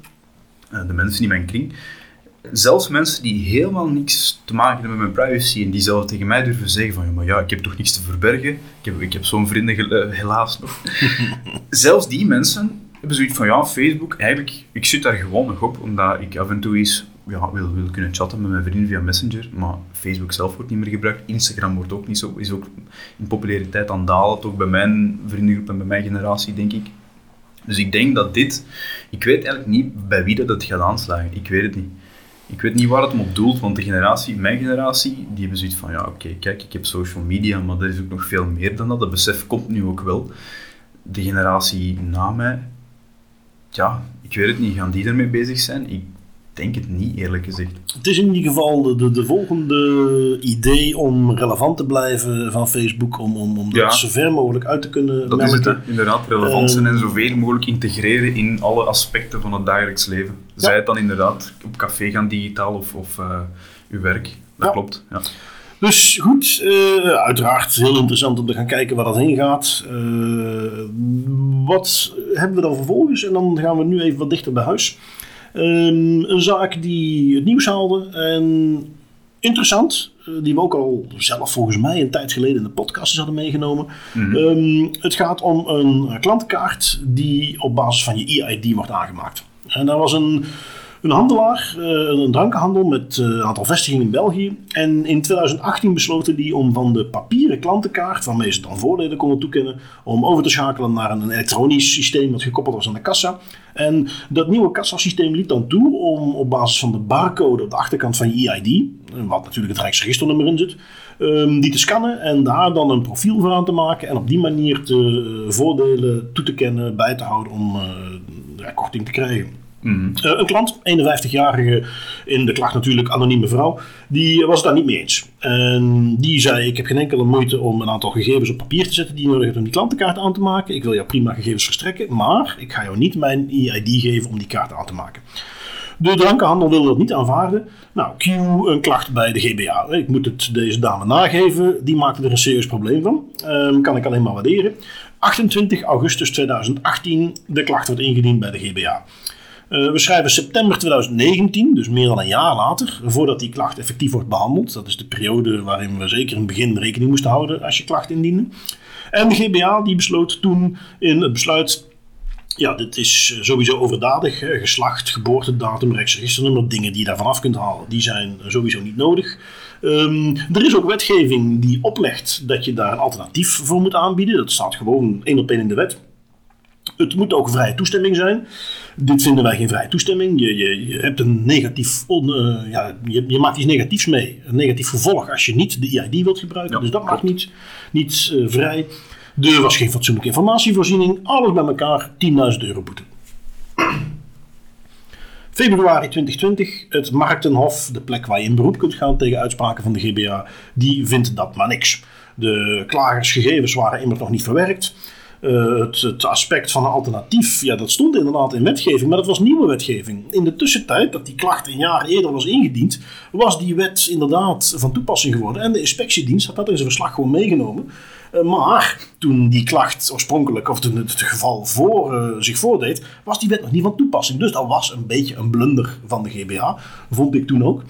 eh, de mensen in mijn kring, zelfs mensen die helemaal niks te maken hebben met mijn privacy en die zelf tegen mij durven zeggen van, ja, maar ja, ik heb toch niks te verbergen. Ik heb, ik heb zo'n vrienden eh, helaas nog. <laughs> zelfs die mensen hebben zoiets van, ja, Facebook, eigenlijk, ik zit daar gewoon nog op, omdat ik af en toe eens ja, wil, wil kunnen chatten met mijn vrienden via Messenger, maar Facebook zelf wordt niet meer gebruikt. Instagram wordt ook niet zo, is ook in populariteit aan het dalen, toch bij mijn vriendengroep en bij mijn generatie, denk ik. Dus ik denk dat dit, ik weet eigenlijk niet bij wie dat het gaat aanslagen. Ik weet het niet. Ik weet niet waar het op doelt, want de generatie, mijn generatie, die hebben zoiets van, ja oké, kijk, ik heb social media, maar dat is ook nog veel meer dan dat. Dat besef komt nu ook wel. De generatie na mij, ja, ik weet het niet, gaan die ermee bezig zijn? Ik denk het niet, eerlijk gezegd. Het is in ieder geval de, de, de volgende idee om relevant te blijven van Facebook, om, om, om Ja. dat zo ver mogelijk uit te kunnen Dat is het, hè. inderdaad, relevant zijn Ehm, en zoveel mogelijk integreren in alle aspecten van het dagelijks leven. Zij het dan inderdaad op café gaan digitaal of, of eh, uw werk. Dat Ja. klopt. Ja. Dus goed, eh, uiteraard heel interessant om te gaan kijken waar dat heen gaat. Eh, wat hebben we dan vervolgens? En dan gaan we nu even wat dichter bij huis. Ehm, een zaak die het nieuws haalde en interessant, eh, die we ook al zelf volgens mij een tijd geleden in de podcast hadden meegenomen. Ehm, het gaat om een klantenkaart die op basis van je EID wordt aangemaakt. En daar was een, een handelaar, eh, een drankenhandel met eh, een aantal vestigingen in België. En in 2018 besloten die om van de papieren klantenkaart, waarmee ze dan voordelen konden toekennen, om over te schakelen naar een elektronisch systeem dat gekoppeld was aan de kassa. En dat nieuwe kassasysteem liet dan toe om op basis van de barcode op de achterkant van je EID, wat natuurlijk het Rijksregisternummer in zit, ehm, die te scannen en daar dan een profiel voor aan te maken en op die manier eh, voordelen toe te kennen, bij te houden om eh, korting te krijgen. Eh, een klant, 51-jarige, in de klacht natuurlijk anonieme vrouw, die was het daar niet mee eens. En die zei, ik heb geen enkele moeite om een aantal gegevens op papier te zetten die je nodig hebt om die klantenkaart aan te maken. Ik wil jou prima gegevens verstrekken, maar ik ga jou niet mijn EID geven om die kaart aan te maken. De drankenhandel wilde dat niet aanvaarden. Nou, Q een klacht bij de GBA. Ik moet het deze dame nageven. Die maakte er een serieus probleem van. Ehm, kan ik alleen maar waarderen. 28 augustus 2018. De klacht wordt ingediend bij de GBA. Eh, we schrijven september 2019, dus meer dan een jaar later, voordat die klacht effectief wordt behandeld. Dat is de periode waarin we zeker in begin rekening moesten houden als je klacht indiende. En de GBA die besloot toen in het besluit ja, dit is eh, sowieso overdadig. Geslacht, geboortedatum, rechtsregisternummer, dingen die je daarvan af kunt halen, die zijn sowieso niet nodig. Ehm, er is ook wetgeving die oplegt dat je daar een alternatief voor moet aanbieden. Dat staat gewoon één op één in de wet. Het moet ook vrije toestemming zijn. Dit vinden wij geen vrije toestemming. Je, je, je hebt een negatief, on- eh, ja, je, je maakt iets negatiefs mee. Een negatief gevolg als je niet de EID wilt gebruiken. Ja, dus dat mag klopt. niet, niet eh, vrij. Er was geen fatsoenlijke informatievoorziening. Alles bij elkaar 10.000 euro boete. Februari 2020, het Marktenhof, de plek waar je in beroep kunt gaan tegen uitspraken van de GBA, die vindt dat maar niks. De klagersgegevens waren immers nog niet verwerkt. Eh, het, het aspect van een alternatief, ja, dat stond inderdaad in wetgeving, maar dat was nieuwe wetgeving. In de tussentijd, dat die klacht een jaar eerder was ingediend, was die wet inderdaad van toepassing geworden. En de inspectiedienst had dat in zijn verslag gewoon meegenomen. Eh, maar toen die klacht oorspronkelijk, of toen het geval voor, eh, zich voordeed, was die wet nog niet van toepassing. Dus dat was een beetje een blunder van de GBA, vond ik toen ook.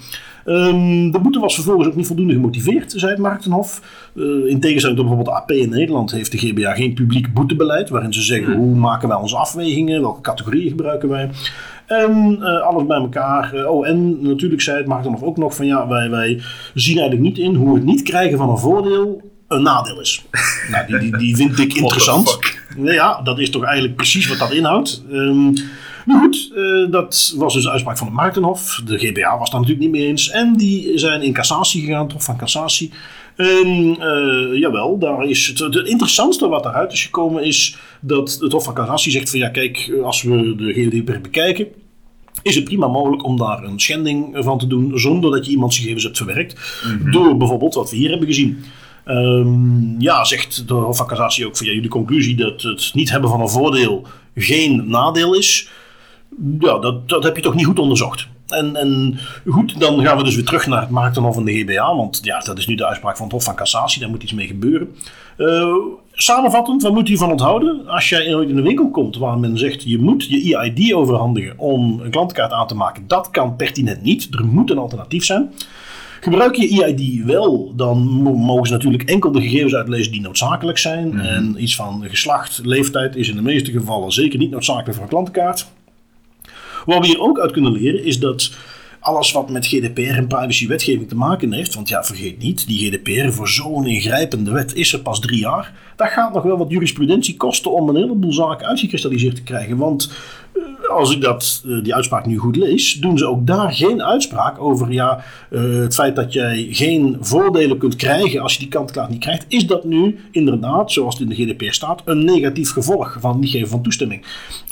Ehm, de boete was vervolgens ook niet voldoende gemotiveerd, zei het Marktenhof. Eh, in tegenstelling tot bijvoorbeeld AP in Nederland heeft de GBA geen publiek boetebeleid, waarin ze zeggen hoe maken wij onze afwegingen, welke categorieën gebruiken wij. En eh, alles bij elkaar. Eh, oh, en natuurlijk zei het Marktenhof ook nog van ja, wij, wij zien eigenlijk niet in hoe het niet krijgen van een voordeel een nadeel is. nou, die, die, die vind ik <laughs> interessant. ja, dat is toch eigenlijk precies wat dat inhoudt. Ehm nu goed, eh, dat was dus de uitspraak van het Marktenhof. De GBA was daar natuurlijk niet mee eens. En die zijn in cassatie gegaan, Hof van Cassatie. En eh, jawel, daar is het, het interessantste wat daaruit is gekomen is dat het Hof van Cassatie zegt van ja kijk, als we de GDPR bekijken, is het prima mogelijk om daar een schending van te doen zonder dat je iemands gegevens hebt verwerkt. Door bijvoorbeeld wat we hier hebben gezien. Ehm, ja, zegt de Hof van Cassatie ook van ja, de conclusie dat het niet hebben van een voordeel geen nadeel is. Ja, dat, dat heb je toch niet goed onderzocht. En, en goed, dan gaan we dus weer terug naar het Marktenhof en de GBA. Want ja, dat is nu de uitspraak van het Hof van Cassatie. Daar moet iets mee gebeuren. Eh, samenvattend, wat moet je hiervan onthouden? Als jij ooit in een winkel komt waar men zegt... je moet je EID overhandigen om een klantkaart aan te maken. Dat kan pertinent niet. Er moet een alternatief zijn. Gebruik je EID wel, dan mo- mogen ze natuurlijk enkel de gegevens uitlezen die noodzakelijk zijn. En iets van geslacht, leeftijd is in de meeste gevallen zeker niet noodzakelijk voor een klantenkaart. Wat we hier ook uit kunnen leren is dat alles wat met GDPR en privacywetgeving te maken heeft. Want ja, vergeet niet, die GDPR voor zo'n ingrijpende wet is er pas drie jaar. Dat gaat nog wel wat jurisprudentie kosten om een heleboel zaken uitgekristalliseerd te krijgen. Want eh, als ik dat, eh, die uitspraak nu goed lees, doen ze ook daar geen uitspraak over ja, eh, het feit dat jij geen voordelen kunt krijgen als je die kant-klaar niet krijgt. Is dat nu inderdaad, zoals het in de GDPR staat, een negatief gevolg van niet geven van toestemming?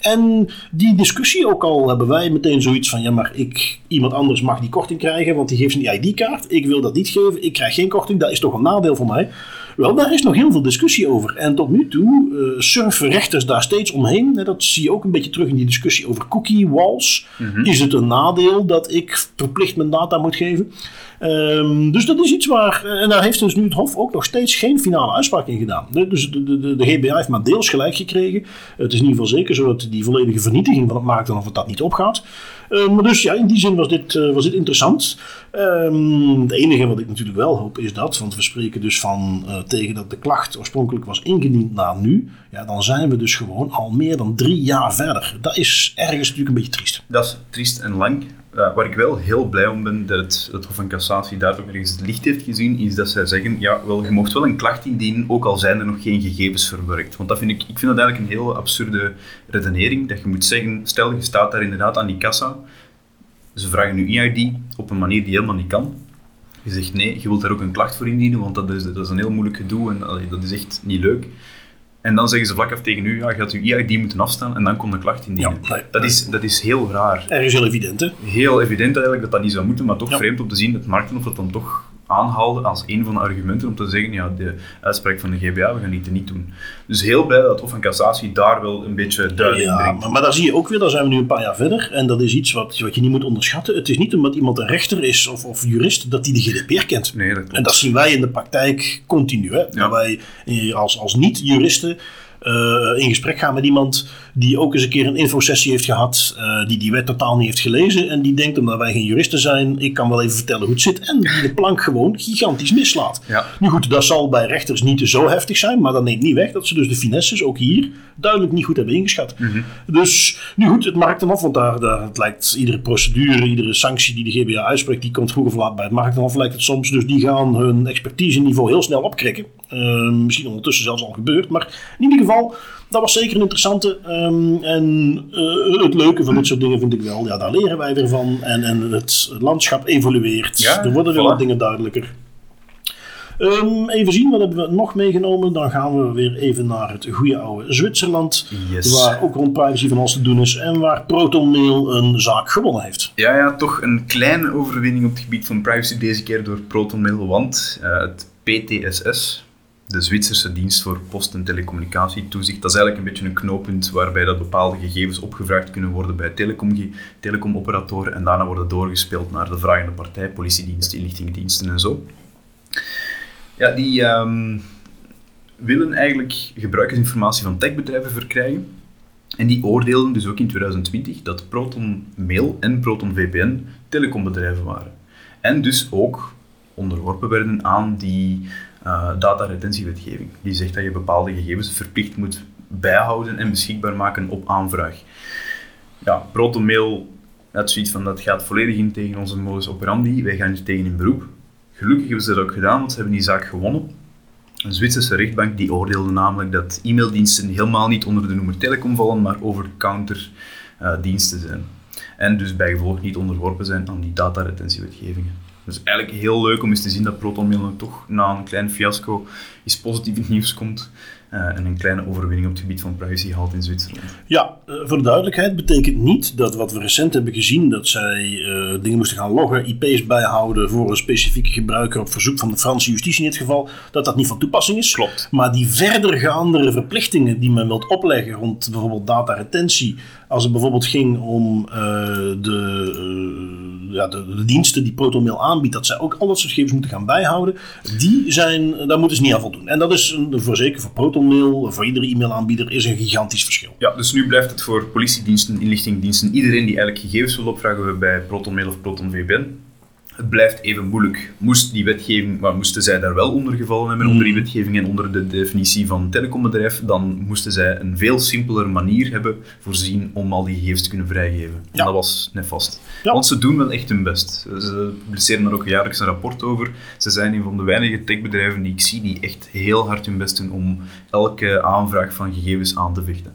En die discussie ook al hebben wij meteen zoiets van ja, maar ik, iemand anders mag die korting krijgen, want die geeft een ID-kaart. Ik wil dat niet geven, ik krijg geen korting, dat is toch een nadeel voor mij. Wel, daar is nog heel veel discussie over. En tot nu toe uh, surfen rechters daar steeds omheen. Dat zie je ook een beetje terug in die discussie over cookie walls. Is het een nadeel dat ik verplicht mijn data moet geven? Um, dus dat is iets waar. Eh, en daar heeft dus nu het Hof ook nog steeds geen finale uitspraak in gedaan. Dus de, de, de, GBA heeft maar deels gelijk gekregen. Het is in ieder geval zeker zo dat die volledige vernietiging van het dan of het dat niet opgaat. Uh, maar dus ja, in die zin was dit, uh, was dit interessant. Um, het enige wat ik natuurlijk wel hoop is dat, want we spreken dus van uh, tegen dat de klacht oorspronkelijk was ingediend naar nu. Ja, dan zijn we dus gewoon al meer dan drie jaar verder. Dat is ergens natuurlijk een beetje triest. Dat is triest en lang. Uh, waar ik wel heel blij om ben dat het, het Hof van Cassatie daar ook ergens het licht heeft gezien, is dat zij zeggen, ja, wel, je mocht wel een klacht indienen, ook al zijn er nog geen gegevens verwerkt. Want dat vind ik, ik vind dat eigenlijk een heel absurde redenering, dat je moet zeggen, stel je staat daar inderdaad aan die kassa, ze vragen nu EID op een manier die helemaal niet kan. Je zegt nee, je wilt daar ook een klacht voor indienen, want dat is, dat is een heel moeilijk gedoe en dat is echt niet leuk. En dan zeggen ze vlak af tegen u, ja, je gaat uw EID moeten afstaan en dan komt de klacht indienen. Ja, dat, is, dat is heel raar. Ergens heel evident, hè? Heel evident eigenlijk dat dat niet zou moeten, maar toch ja. vreemd om te zien dat markten of dat dan toch aanhaalde als een van de argumenten om te zeggen, ja, de uitspraak van de GBA, we gaan die niet doen. Dus heel blij dat het Hof van Cassatie daar wel een beetje duidelijk ja, brengt. Maar, maar daar zie je ook weer, daar zijn we nu een paar jaar verder, en dat is iets wat, wat je niet moet onderschatten. Het is niet omdat iemand een rechter is of, of jurist, dat hij de GDPR kent. Nee, dat. En dat zien wij in de praktijk continu. Hè? Ja. Wij als, als niet-juristen uh, in gesprek gaan met iemand die ook eens een keer een infosessie heeft gehad, uh, die die wet totaal niet heeft gelezen en die denkt, omdat wij geen juristen zijn, ik kan wel even vertellen hoe het zit en die de plank gewoon gigantisch mislaat. Ja. Nu goed, dat zal bij rechters niet zo heftig zijn, maar dat neemt niet weg dat ze dus de finesses ook hier duidelijk niet goed hebben ingeschat. Mm -hmm. Dus, nu goed, het markt hem af, want daar, daar het lijkt iedere procedure, iedere sanctie die de GBA uitspreekt, die komt vroeg of laat bij het markt af, lijkt het soms. Dus die gaan hun expertise niveau heel snel opkrikken. Uh, misschien ondertussen zelfs al gebeurd, maar in ieder geval, dat was zeker een interessante. Um, en uh, het leuke van dit soort dingen vind ik wel, ja, daar leren wij weer van. En, en het landschap evolueert. Ja, er worden voilà. weer wat dingen duidelijker. Um, even zien, wat hebben we nog meegenomen? Dan gaan we weer even naar het goede oude Zwitserland. Yes. Waar ook rond privacy van alles te doen is. En waar ProtonMail een zaak gewonnen heeft. Ja, ja, toch een kleine overwinning op het gebied van privacy deze keer door ProtonMail. Want uh, het PTSS, de Zwitserse dienst voor post- en telecommunicatietoezicht. Dat is eigenlijk een beetje een knooppunt waarbij dat bepaalde gegevens opgevraagd kunnen worden bij telecom, telecomoperatoren en daarna worden doorgespeeld naar de vragende partij, politiediensten, inlichtingendiensten en zo. Ja, die um, willen eigenlijk gebruikersinformatie van techbedrijven verkrijgen. En die oordeelden dus ook in 2020 dat Proton Mail en Proton VPN telecombedrijven waren. En dus ook onderworpen werden aan die dataretentiewetgeving. Die zegt dat je bepaalde gegevens verplicht moet bijhouden en beschikbaar maken op aanvraag. Ja, ProtonMail had zoiets van dat gaat volledig in tegen onze modus operandi. Wij gaan hier tegen in beroep. Gelukkig hebben ze dat ook gedaan, want ze hebben die zaak gewonnen. Een Zwitserse rechtbank die oordeelde namelijk dat e-maildiensten helemaal niet onder de noemer telecom vallen, maar over-the-counter uh, diensten zijn. En dus bijgevolg niet onderworpen zijn aan die dataretentiewetgevingen. Dus eigenlijk heel leuk om eens te zien dat ProtonMail toch na een klein fiasco eens positief in het nieuws komt. Uh, en een kleine overwinning op het gebied van privacy haalt in Zwitserland. Ja, uh, voor de duidelijkheid betekent niet dat wat we recent hebben gezien, dat zij uh, dingen moesten gaan loggen, IP's bijhouden voor een specifieke gebruiker op verzoek van de Franse justitie in dit geval, dat dat niet van toepassing is. Klopt. Maar die verdergaandere verplichtingen die men wilt opleggen rond bijvoorbeeld dataretentie, als het bijvoorbeeld ging om de, ja, de, diensten die ProtonMail aanbiedt, dat zij ook al dat soort gegevens moeten gaan bijhouden, die zijn, daar moeten ze niet aan voldoen. En dat is een, voor zeker voor ProtonMail, voor iedere e-mailaanbieder, is een gigantisch verschil. Ja, dus nu blijft het voor politiediensten, inlichtingendiensten, iedereen die eigenlijk gegevens wil opvragen bij ProtonMail of ProtonVPN, het blijft even moeilijk. Moest die wetgeving, maar moesten zij daar wel onder gevallen hebben, onder die Mm. wetgeving en onder de definitie van telecombedrijf, dan moesten zij een veel simpeler manier hebben voorzien om al die gegevens te kunnen vrijgeven. En dat was nefast. Ja. Want ze doen wel echt hun best. Ze publiceren daar ook jaarlijks een rapport over. Ze zijn een van de weinige techbedrijven die ik zie die echt heel hard hun best doen om elke aanvraag van gegevens aan te vechten.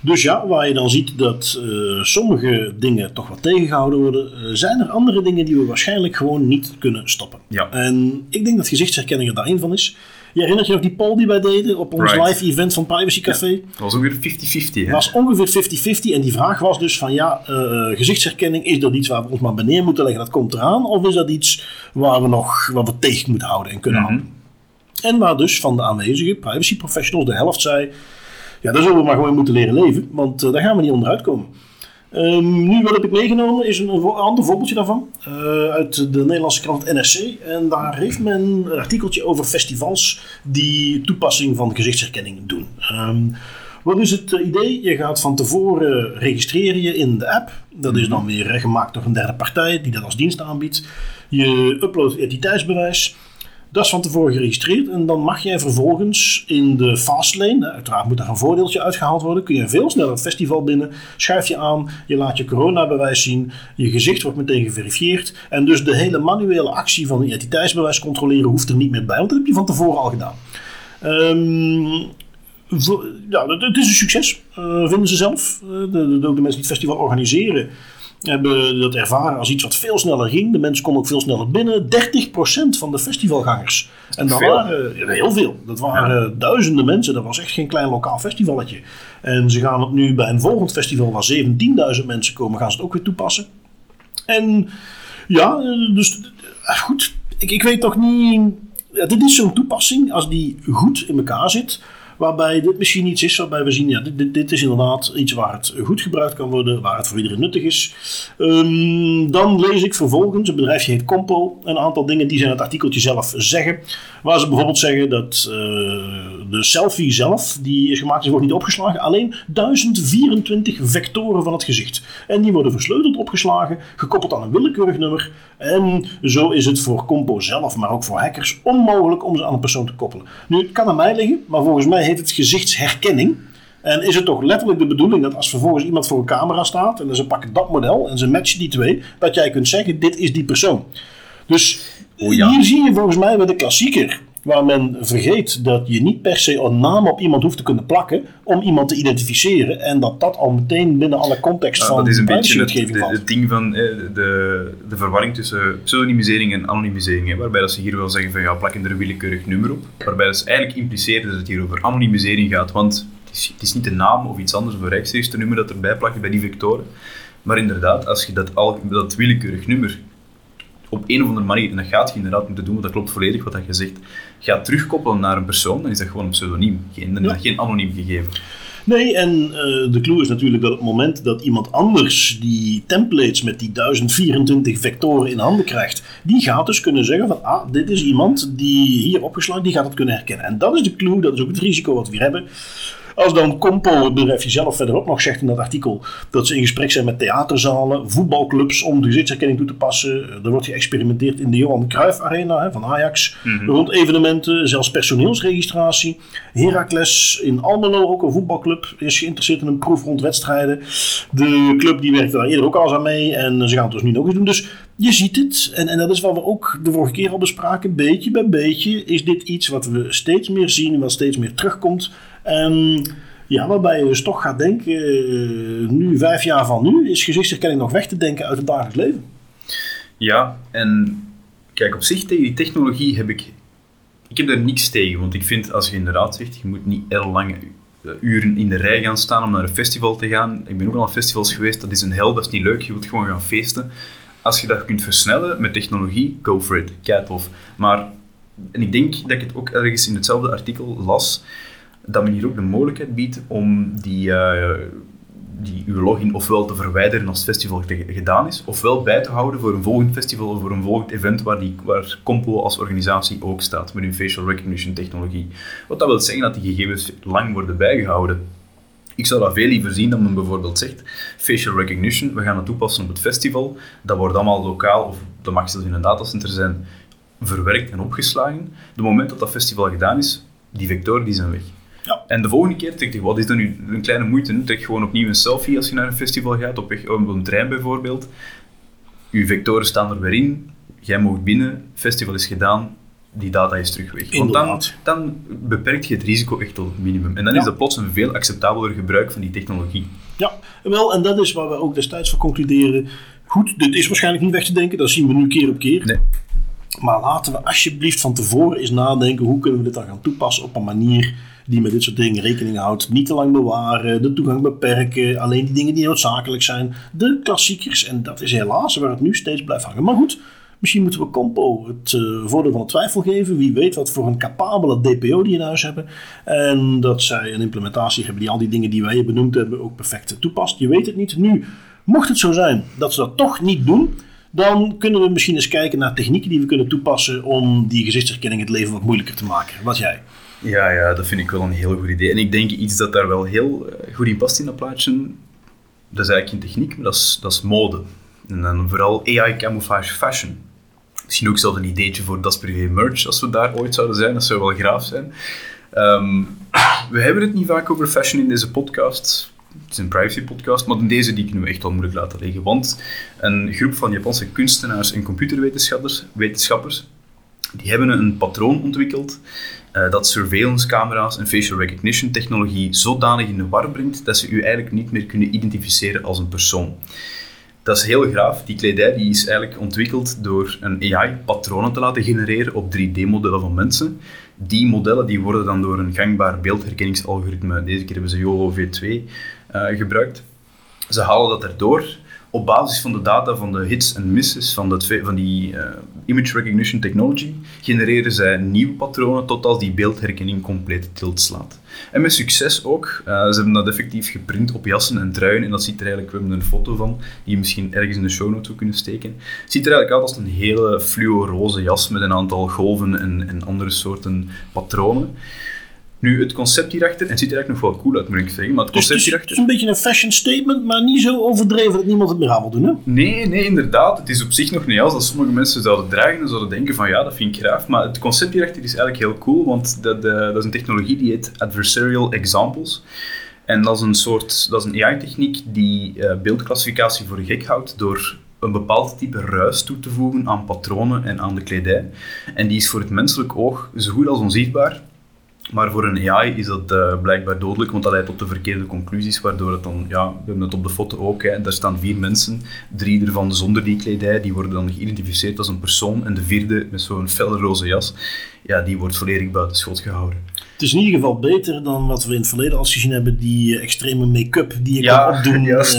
Dus ja, waar je dan ziet dat eh, sommige dingen toch wat tegengehouden worden, eh, zijn er andere dingen die we waarschijnlijk gewoon niet kunnen stoppen. Ja. En ik denk dat gezichtsherkenning er daar één van is. Je herinnert je nog die poll die wij deden op ons Right. live event van Privacy Café? Dat was ongeveer 50-50. hè? was ongeveer 50-50 en die vraag was dus van ja, eh, gezichtsherkenning, is dat iets waar we ons maar beneden moeten leggen, dat komt eraan? Of is dat iets waar we nog wat we tegen moeten houden en kunnen Mhm. houden? En waar dus van de aanwezige privacy professionals de helft zei, ja, daar zullen we maar gewoon moeten leren leven, want eh, daar gaan we niet onderuit komen. Ehm, nu, wat heb ik meegenomen, is een, ander voorbeeldje daarvan. eh, uit de Nederlandse krant NRC. En daar heeft men een artikeltje over festivals die toepassing van gezichtsherkenning doen. Ehm, wat is het eh, idee? Je gaat van tevoren registreren je in de app. Dat is dan weer gemaakt door een derde partij die dat als dienst aanbiedt. Je uploadt identiteitsbewijs. Dat is van tevoren geregistreerd en dan mag jij vervolgens in de fastlane, hè, uiteraard moet daar een voordeeltje uitgehaald worden, kun je veel sneller het festival binnen, schuif je aan, je laat je coronabewijs zien, je gezicht wordt meteen geverifieerd en dus de hele manuele actie van identiteitsbewijs controleren hoeft er niet meer bij, want dat heb je van tevoren al gedaan. Ehm, ja, het, is een succes, eh, vinden ze zelf. Eh, de, de mensen die het festival organiseren hebben dat ervaren als iets wat veel sneller ging. De mensen konden ook veel sneller binnen. 30% van de festivalgangers. En dat Veel. waren heel veel. Dat waren duizenden mensen. Dat was echt geen klein lokaal festivalletje. En ze gaan het nu bij een volgend festival waar 17.000 mensen komen, gaan ze het ook weer toepassen. En ja, dus eh, goed. Ik, ik weet toch niet. Ja, dit is zo'n toepassing, als die goed in elkaar zit, waarbij dit misschien iets is waarbij we zien, ja, dit, dit, is inderdaad iets waar het goed gebruikt kan worden, waar het voor iedereen nuttig is. Ehm, dan lees ik vervolgens, het bedrijfje heet Compo, een aantal dingen die ze in het artikeltje zelf zeggen. Waar ze bijvoorbeeld zeggen dat eh, de selfie zelf, die is gemaakt, die wordt niet opgeslagen, alleen 1024 vectoren van het gezicht. En die worden versleuteld opgeslagen, gekoppeld aan een willekeurig nummer. En zo is het voor Compo zelf, maar ook voor hackers, onmogelijk om ze aan een persoon te koppelen. Nu, het kan aan mij liggen, maar volgens mij heet het gezichtsherkenning. En is het toch letterlijk de bedoeling dat als vervolgens iemand voor een camera staat en ze pakken dat model en ze matchen die twee, dat jij kunt zeggen: dit is die persoon. Dus ja. hier zie je volgens mij weer de klassieker. Waar men vergeet dat je niet per se een naam op iemand hoeft te kunnen plakken om iemand te identificeren. En dat dat al meteen binnen alle context Ja, van dat is een beetje het, het ding van eh, de, de verwarring tussen pseudonymisering en anonymisering. Hè, waarbij dat ze hier wel zeggen van ja, plakken er een willekeurig nummer op. Waarbij dat ze eigenlijk impliceren dat het hier over anonymisering gaat. Want het is, het is niet de naam of iets anders of een rechtstreekste dat erbij plakken bij die vectoren. Maar inderdaad, als je dat, al, dat willekeurig nummer op een of andere manier, en dat gaat je inderdaad moeten doen, want dat klopt volledig wat dat je zegt, gaat terugkoppelen naar een persoon, dan is dat gewoon een pseudoniem, geen, Ja. geen anoniem gegeven. Nee, en eh, de clue is natuurlijk dat op het moment dat iemand anders die templates met die 1024 vectoren in handen krijgt, die gaat dus kunnen zeggen van, ah, dit is iemand die hier opgeslagen, die gaat het kunnen herkennen. En dat is de clue, dat is ook het risico wat we hier hebben. Als dan Compo, het bedrijfje zelf, verderop nog zegt in dat artikel dat ze in gesprek zijn met theaterzalen, voetbalclubs om de gezichtsherkenning toe te passen. Eh, Er wordt geëxperimenteerd in de Johan Cruijff Arena hè, van Ajax, rond evenementen, zelfs personeelsregistratie. Heracles in Almelo, ook een voetbalclub, is geïnteresseerd in een proef rond wedstrijden. De club die werkte daar eerder ook al eens aan mee en ze gaan het dus nu nog eens doen. Dus je ziet het, en, en dat is wat we ook de vorige keer al bespraken, beetje bij beetje is dit iets wat we steeds meer zien, wat steeds meer terugkomt. En ja, waarbij je dus toch gaat denken, eh, nu vijf jaar van nu, is gezichtsherkenning nog weg te denken uit het dagelijks leven. Ja, en kijk, op zich tegen die technologie heb ik... Ik heb daar niks tegen, want ik vind, als je inderdaad zegt, je moet niet heel eh, uren in de rij gaan staan om naar een festival te gaan. Ik ben ook al aan festivals geweest, dat is een hel, dat is niet leuk, je wilt gewoon gaan feesten. Als je dat kunt versnellen met technologie, go for it, kei tof. Maar, en ik denk dat ik het ook ergens in hetzelfde artikel las, dat men hier ook de mogelijkheid biedt om die, eh, die uw login ofwel te verwijderen als het festival gedaan is, ofwel bij te houden voor een volgend festival of voor een volgend event waar, die, waar Compo als organisatie ook staat met hun facial recognition technologie. Wat dat wil zeggen dat die gegevens lang worden bijgehouden. Ik zou dat veel liever zien dan men bijvoorbeeld zegt, facial recognition, we gaan het toepassen op het festival. Dat wordt allemaal lokaal, of dat mag zelfs in een datacenter zijn, verwerkt en opgeslagen. De moment dat dat festival gedaan is, die vectoren die zijn weg. En de volgende keer denk je, wat is dan nu een kleine moeite? Trek gewoon opnieuw een selfie als je naar een festival gaat, op, weg, op een trein bijvoorbeeld. Uw vectoren staan er weer in, jij mag binnen, festival is gedaan, die data is terug weg. Want dan, dan beperkt je het risico echt tot het minimum. En dan Ja. is dat plots een veel acceptabeler gebruik van die technologie. Ja, wel, en dat is waar we ook destijds van concluderen. Goed, dit is waarschijnlijk niet weg te denken, dat zien we nu keer op keer. Nee. Maar laten we alsjeblieft van tevoren eens nadenken hoe kunnen we dit dan gaan toepassen op een manier die met dit soort dingen rekening houdt. Niet te lang bewaren, de toegang beperken, alleen die dingen die noodzakelijk zijn. De klassiekers, en dat is helaas waar het nu steeds blijft hangen. Maar goed, misschien moeten we Compo het eh, voordeel van twijfel geven. Wie weet wat voor een capabele DPO die in huis hebben. En dat zij een implementatie hebben die al die dingen die wij benoemd hebben ook perfect toepast. Je weet het niet. Nu, mocht het zo zijn dat ze dat toch niet doen... Dan kunnen we misschien eens kijken naar technieken die we kunnen toepassen om die gezichtsherkenning het leven wat moeilijker te maken. Wat jij? Ja, ja, dat vind ik wel een heel goed idee. En ik denk iets dat daar wel heel eh, goed in past in dat plaatje, dat is eigenlijk geen techniek, maar dat is, dat is mode. En dan vooral AI camouflage fashion. Misschien ook zelf een ideetje voor Das Privé merch, als we daar ooit zouden zijn. Dat zou wel graaf zijn. Ehm, we hebben het niet vaak over fashion in deze podcast. Het is een privacy podcast, maar in deze die kunnen we echt moeilijk laten liggen. Want een groep van Japanse kunstenaars en computerwetenschappers wetenschappers, die hebben een patroon ontwikkeld eh, dat surveillance camera's en facial recognition technologie zodanig in de war brengt dat ze u eigenlijk niet meer kunnen identificeren als een persoon. Dat is heel graaf. Die kledij die is eigenlijk ontwikkeld door een AI patronen te laten genereren op 3D-modellen van mensen. Die modellen die worden dan door een gangbaar beeldherkenningsalgoritme, deze keer hebben ze YOLO V2 eh, gebruikt. Ze halen dat erdoor. Op basis van de data van de hits en misses van, dat, van die eh, image recognition technology genereren zij nieuwe patronen tot als die beeldherkenning compleet tilt slaat. En met succes ook. Eh, ze hebben dat effectief geprint op jassen en truien en dat ziet er eigenlijk, we hebben een foto van, die je misschien ergens in de show notes zou kunnen steken. Het ziet er eigenlijk uit als een hele fluo-roze jas met een aantal golven en, en andere soorten patronen. Nu, het concept hierachter, en het ziet er eigenlijk nog wel cool uit, moet ik zeggen, maar het Dus het concept is, hierachter... het is een beetje een fashion statement, maar niet zo overdreven dat niemand het meer aan wil doen. Hè? Nee, nee, inderdaad. Het is op zich nog een jas dat sommige mensen zouden dragen en zouden denken van ja, dat vind ik graaf. Maar het concept hierachter is eigenlijk heel cool, want dat, eh, dat is een technologie die heet Adversarial Examples. En dat is een soort, dat is een AI-techniek die eh, beeldclassificatie voor gek houdt door een bepaald type ruis toe te voegen aan patronen en aan de kledij. En die is voor het menselijk oog zo goed als onzichtbaar. Maar voor een AI is dat eh, blijkbaar dodelijk, want dat leidt tot de verkeerde conclusies, waardoor het dan, ja, we hebben het op de foto ook, hè, daar staan vier mensen, drie ervan zonder die kledij, die worden dan geïdentificeerd als een persoon, en de vierde met zo'n felle roze jas, ja, die wordt volledig buiten schot gehouden. Het is in ieder geval beter dan wat we in het verleden al gezien hebben, die eh, extreme make-up die je Ja, kan opdoen. <laughs> juist.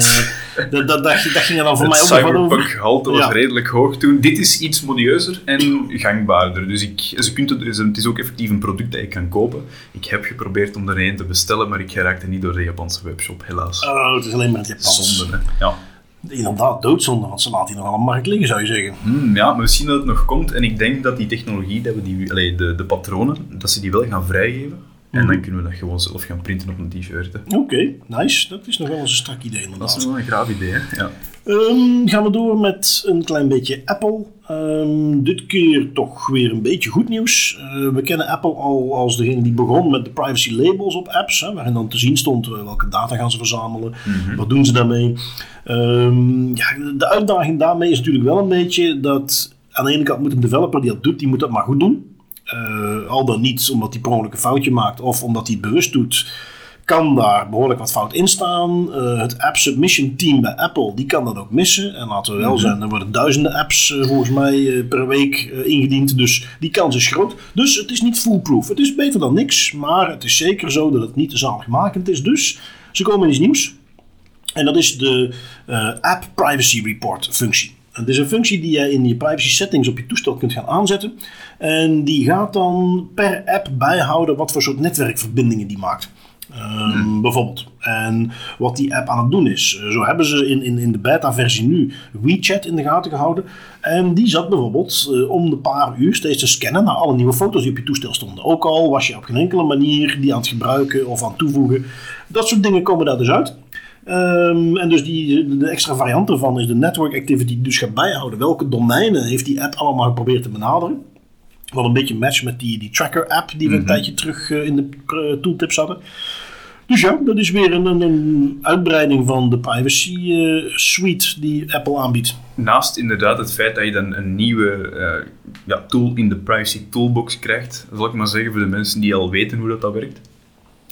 Eh, dat, dat, dat, dat ging er dan voor het mij ook nog over. gehalte was Ja. redelijk hoog toen. Dit is iets modieuzer en gangbaarder. Dus ik, ze kunt het, dus het is ook effectief een product dat ik kan kopen. Ik heb geprobeerd om er een te bestellen, maar ik geraakte niet door de Japanse webshop, helaas. Oh, het is alleen maar het Japans. Zonde, hè. Ja. Inderdaad, doodzonde, want ze laten die nog aan de markt liggen, zou je zeggen. Hmm, ja, maar misschien dat het nog komt. En ik denk dat die technologie, dat we die, allee, de, de patronen, dat ze die wel gaan vrijgeven. En dan kunnen we dat gewoon zelf gaan printen op een t-shirt. Oké, nice. Dat is nog wel eens een strak idee inderdaad. Dat is wel een graaf idee, hè? Ja. Ehm, gaan we door met een klein beetje Apple. Ehm, dit keer toch weer een beetje goed nieuws. Eh, we kennen Apple al als degene die begon met de privacy labels op apps, hè, waarin dan te zien stond eh, welke data gaan ze verzamelen, wat doen ze daarmee. Ehm, ja, de uitdaging daarmee is natuurlijk wel een beetje dat aan de ene kant moet een developer die dat doet, die moet dat maar goed doen. Eh, al dan niet omdat hij per ongeluk een foutje maakt of omdat hij het bewust doet kan daar behoorlijk wat fout in staan. Eh, het app submission team bij Apple, die kan dat ook missen. En laten we wel zijn, er worden duizenden apps eh, volgens mij eh, per week ingediend. Dus die kans is groot. Dus het is niet foolproof. Het is beter dan niks, maar het is zeker zo dat het niet te zaligmakend is. Dus ze komen in iets nieuws. En dat is de App Privacy Report functie. Het is een functie die je in je privacy settings op je toestel kunt gaan aanzetten. En die gaat dan per app bijhouden wat voor soort netwerkverbindingen die maakt. Ehm, Bijvoorbeeld. En wat die app aan het doen is. Eh, Zo hebben ze in, in, in de beta-versie nu WeChat in de gaten gehouden. En die zat bijvoorbeeld eh, om de paar uur steeds te scannen naar alle nieuwe foto's die op je toestel stonden. Ook al was je op geen enkele manier die aan het gebruiken of aan het toevoegen. Dat soort dingen komen daar dus uit. Ehm, en dus die, de extra variant ervan is de network activity die dus gaat bijhouden. Welke domeinen heeft die app allemaal geprobeerd te benaderen? Wat een beetje matcht met die, die tracker app die we een tijdje terug eh, in de tooltips hadden. Dus ja, dat is weer een, een, uitbreiding van de privacy eh, suite die Apple aanbiedt. Naast inderdaad het feit dat je dan een nieuwe eh, ja, tool in de privacy toolbox krijgt, zal ik maar zeggen voor de mensen die al weten hoe dat, dat werkt,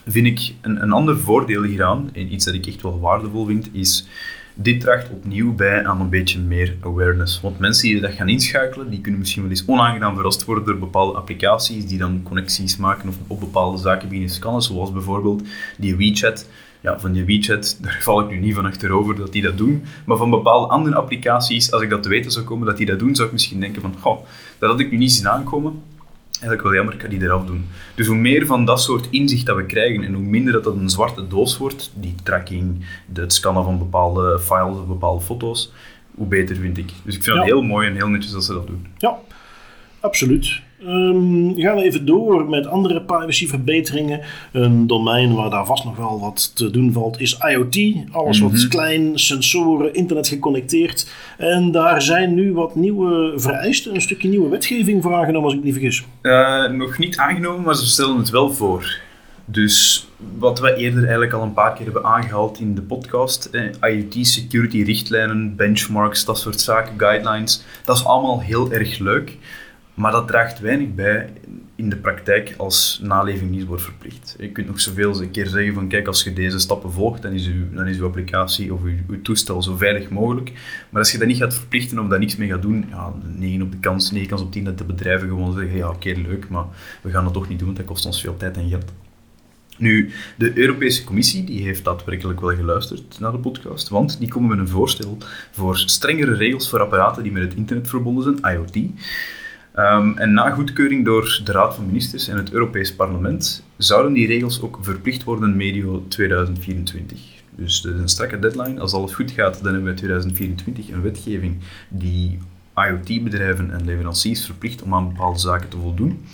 vind ik een, een ander voordeel hieraan, en iets dat ik echt wel waardevol vind, is dit draagt opnieuw bij aan een beetje meer awareness. Want mensen die dat gaan inschakelen, die kunnen misschien wel eens onaangenaam verrast worden door bepaalde applicaties die dan connecties maken of op bepaalde zaken beginnen scannen, zoals bijvoorbeeld die WeChat. Ja, van die WeChat, <laughs> daar val ik nu niet van achterover dat die dat doen. Maar van bepaalde andere applicaties, als ik dat te weten zou komen dat die dat doen, zou ik misschien denken van, goh, dat had ik nu niet zien aankomen. Eigenlijk wel jammer, ik ga die eraf doen. Dus hoe meer van dat soort inzicht dat we krijgen en hoe minder dat, dat een zwarte doos wordt, die tracking, het scannen van bepaalde files of bepaalde foto's, hoe beter vind ik. Dus ik vind het Ja. heel mooi en heel netjes dat ze dat doen. Ja, absoluut. Ehm, gaan we even door met andere privacyverbeteringen. Een domein waar daar vast nog wel wat te doen valt is IoT. Alles wat klein, sensoren, internet geconnecteerd. En daar zijn nu wat nieuwe vereisten, een stukje nieuwe wetgeving voor aangenomen als ik niet vergis. Eh, nog niet aangenomen, maar ze stellen het wel voor. Dus wat we eerder eigenlijk al een paar keer hebben aangehaald in de podcast, eh, IoT security richtlijnen, benchmarks, dat soort zaken, guidelines, dat is allemaal heel erg leuk. Maar dat draagt weinig bij in de praktijk als naleving niet wordt verplicht. Je kunt nog zoveel een keer zeggen van kijk, als je deze stappen volgt, dan is uw, dan is uw applicatie of uw, toestel zo veilig mogelijk. Maar als je dat niet gaat verplichten of daar niks mee gaat doen, ja, 9 op de kans, 9 kans op 10 dat de bedrijven gewoon zeggen ja, oké, leuk, maar we gaan dat toch niet doen, want dat kost ons veel tijd en geld. Nu, de Europese Commissie die heeft daadwerkelijk wel geluisterd naar de podcast, want die komen met een voorstel voor strengere regels voor apparaten die met het internet verbonden zijn, IoT. Ehm, en na goedkeuring door de Raad van Ministers en het Europees Parlement zouden die regels ook verplicht worden medio 2024. Dus dat is een strakke deadline. Als alles goed gaat, dan hebben we in 2024 een wetgeving die IoT-bedrijven en leveranciers verplicht om aan bepaalde zaken te voldoen.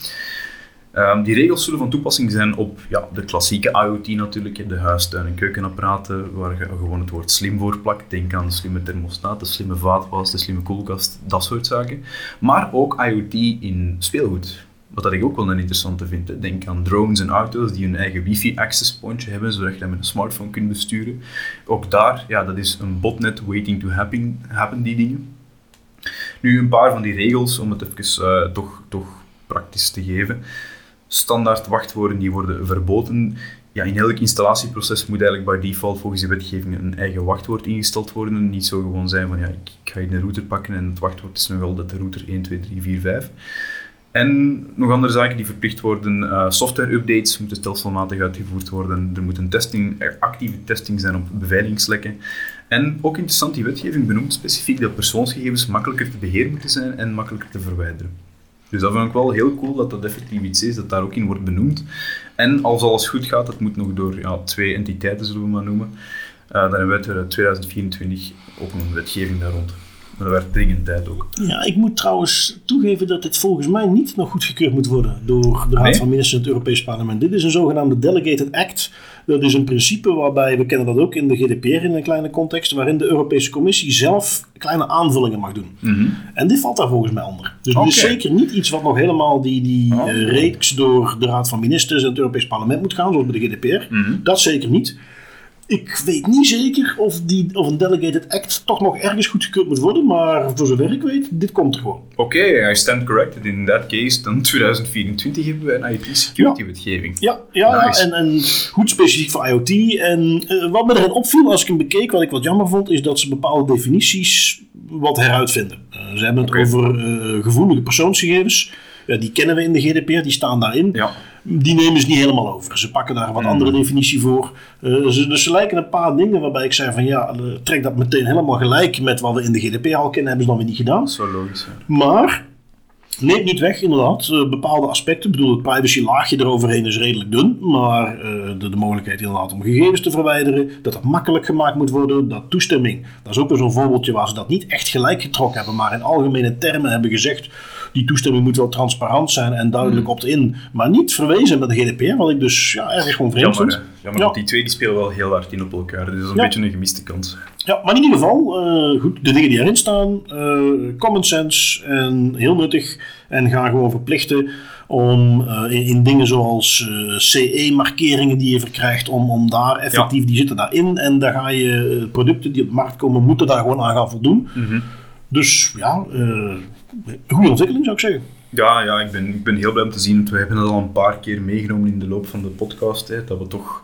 Um, die regels zullen van toepassing zijn op ja, de klassieke IoT natuurlijk, de huis-, tuin- en keukenapparaten, waar je gewoon het woord slim voor plakt. Denk aan de slimme thermostaat, de slimme vaatwas, de slimme koelkast, dat soort zaken. Maar ook IoT in speelgoed. Wat dat ik ook wel een interessante vind. Denk aan drones en auto's die hun eigen wifi-access pointje hebben, zodat je dat met een smartphone kunt besturen. Ook daar, ja, dat is een botnet waiting to happen, die dingen. Nu een paar van die regels, om het even uh, toch, toch praktisch te geven standaard wachtwoorden die worden verboden. Ja, in elk installatieproces moet eigenlijk by default volgens de wetgeving een eigen wachtwoord ingesteld worden. Niet zo gewoon zijn van ja, ik, ga hier een router pakken en het wachtwoord is nog altijd de router 1, 2, 3, 4, 5. En nog andere zaken die verplicht worden. Uh, software-updates moeten stelselmatig uitgevoerd worden. Er moet een testing, actieve testing zijn op beveiligingslekken. En ook interessant, die wetgeving benoemt specifiek dat persoonsgegevens makkelijker te beheren moeten zijn en makkelijker te verwijderen. Dus dat vind ik wel heel cool dat dat effectief iets is, dat daar ook in wordt benoemd. En als alles goed gaat, dat moet nog door ja, twee entiteiten, zullen we maar noemen. Uh, dan hebben we 2024 ook een wetgeving daar rond. Maar dat werd dringend tijd ook. Ja, ik moet trouwens toegeven dat dit volgens mij niet nog goedgekeurd moet worden door de Raad Nee? van Ministers en het Europees Parlement. Dit is een zogenaamde Delegated Act. Dat is een principe waarbij, we kennen dat ook in de GDPR in een kleine context, waarin de Europese Commissie zelf kleine aanvullingen mag doen. En dit valt daar volgens mij onder. Dus dit is zeker niet iets wat nog helemaal die, die Oh. eh, reeks door de Raad van Ministers en het Europees Parlement moet gaan, zoals bij de GDPR. Dat zeker niet. Ik weet niet zeker of, die, of een Delegated Act toch nog ergens goedgekeurd moet worden, maar voor zover ik weet, dit komt er gewoon. Oké, I stand corrected. In that case, dan 2024 hebben we een IT-security-wetgeving. Ja, ja, Nice. en, en goed specifiek voor IoT. En eh, wat me erin opviel als ik hem bekeek, wat ik wat jammer vond, is dat ze bepaalde definities wat heruitvinden. Eh, ze hebben het over eh, gevoelige persoonsgegevens. Ja, die kennen we in de GDPR, die staan daarin. Ja. Die nemen ze niet helemaal over. Ze pakken daar wat Hmm. andere definitie voor. Eh, ze, dus ze lijken een paar dingen waarbij ik zei van ja, eh, trek dat meteen helemaal gelijk met wat we in de GDPR al kennen, hebben ze dan weer niet gedaan. Wel logisch. Maar Neemt niet weg, inderdaad. Uh, bepaalde aspecten. Ik bedoel, het privacy laagje eroverheen is redelijk dun. Maar uh, de, de, mogelijkheid inderdaad om gegevens te verwijderen. Dat dat makkelijk gemaakt moet worden. Dat toestemming. Dat is ook weer zo'n voorbeeldje waar ze dat niet echt gelijk getrokken hebben. Maar in algemene termen hebben gezegd die toestemming moet wel transparant zijn en duidelijk hmm. opt-in. Maar niet verwezen met de GDPR, wat ik dus ja, ergens gewoon vreemd vind. Ja, maar die twee die spelen wel heel hard in op elkaar. Dus dat is een beetje een gemiste kans. Ja, maar in ieder geval, uh, goed, de dingen die erin staan, uh, common sense en heel nuttig. En ga gewoon verplichten om uh, in, in, dingen zoals CE-markeringen die je verkrijgt, om, om daar effectief, die zitten daarin. En daar ga je producten die op de markt komen, moeten daar gewoon aan gaan voldoen. Mm Dus ja, goede ontwikkeling zou ik zeggen. Ja, ja ik, ben, ik ben heel blij om te zien. We hebben het al een paar keer meegenomen in de loop van de podcast. Hè, dat we toch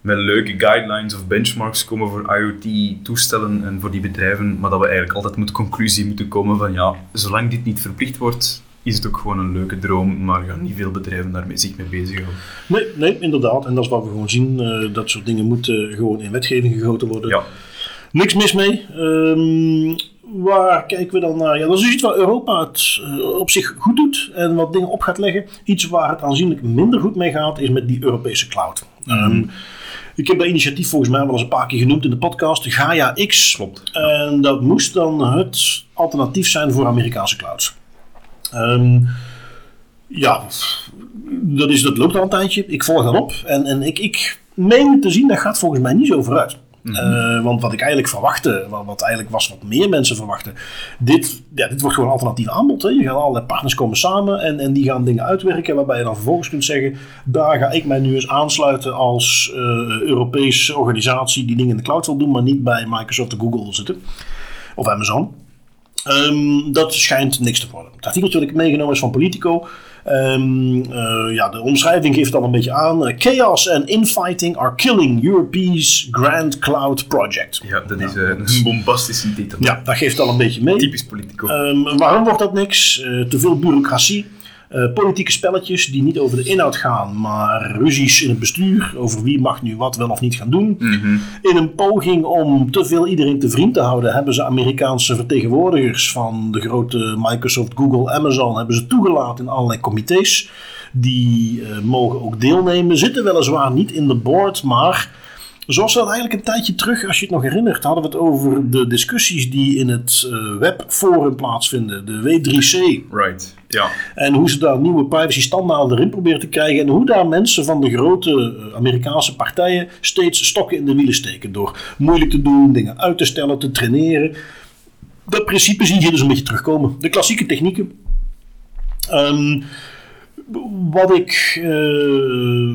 met leuke guidelines of benchmarks komen voor IoT-toestellen en voor die bedrijven. Maar dat we eigenlijk altijd met de conclusie moeten komen van ja, zolang dit niet verplicht wordt, is het ook gewoon een leuke droom, maar gaan niet veel bedrijven daarmee zich mee bezighouden. Nee, nee, inderdaad. En dat is wat we gewoon zien. Uh, dat soort dingen moeten gewoon in wetgeving gegoten worden. Ja. Niks mis mee. Um, waar kijken we dan naar? Ja, dat is iets waar Europa het uh, op zich goed doet en wat dingen op gaat leggen. Iets waar het aanzienlijk minder goed mee gaat, is met die Europese cloud. Mm um, ik heb dat initiatief volgens mij wel eens een paar keer genoemd in de podcast, Gaia X. Klopt. En dat moest dan het alternatief zijn voor Amerikaanse clouds. Um, ja, dat, is, dat loopt al een tijdje. Ik volg dat op. En, en ik, ik meen te zien, dat gaat volgens mij niet zo vooruit. Mhm. Eh, want wat ik eigenlijk verwachtte, wat, wat, eigenlijk was wat meer mensen verwachten, dit, ja, dit wordt gewoon een alternatief aanbod. Hè. Je gaat allerlei partners komen samen en, en die gaan dingen uitwerken waarbij je dan vervolgens kunt zeggen, daar ga ik mij nu eens aansluiten als uh, Europese organisatie die dingen in de cloud wil doen, maar niet bij Microsoft of Google zitten. Of Amazon. Um, dat schijnt niks te worden. Het artikeltje dat ik meegenomen is van Politico. Um, uh, ja, de omschrijving geeft al een beetje aan. Chaos and infighting are killing Europe's Grand Cloud Project. Ja, dat is uh, een bombastische titel. Ja, dat geeft al een beetje mee. Typisch Politico. Um, waarom wordt dat niks? Te veel bureaucratie. Uh, politieke spelletjes die niet over de inhoud gaan, maar ruzies in het bestuur over wie mag nu wat wel of niet gaan doen. Mhm. In een poging om te veel iedereen te vriend te houden, hebben ze Amerikaanse vertegenwoordigers van de grote Microsoft, Google, Amazon hebben ze toegelaten in allerlei comité's. Die uh, mogen ook deelnemen, zitten weliswaar niet in de board, maar Zoals we eigenlijk een tijdje terug, als je het nog herinnert, hadden we het over de discussies die in het uh, webforum plaatsvinden, de W3C. Right, ja. En hoe ze daar nieuwe privacy standaarden erin proberen te krijgen en hoe daar mensen van de grote eh, Amerikaanse partijen steeds stokken in de wielen steken door moeilijk te doen, dingen uit te stellen, te traineren. Dat principe zie je dus een beetje terugkomen. De klassieke technieken. Um, wat ik uh,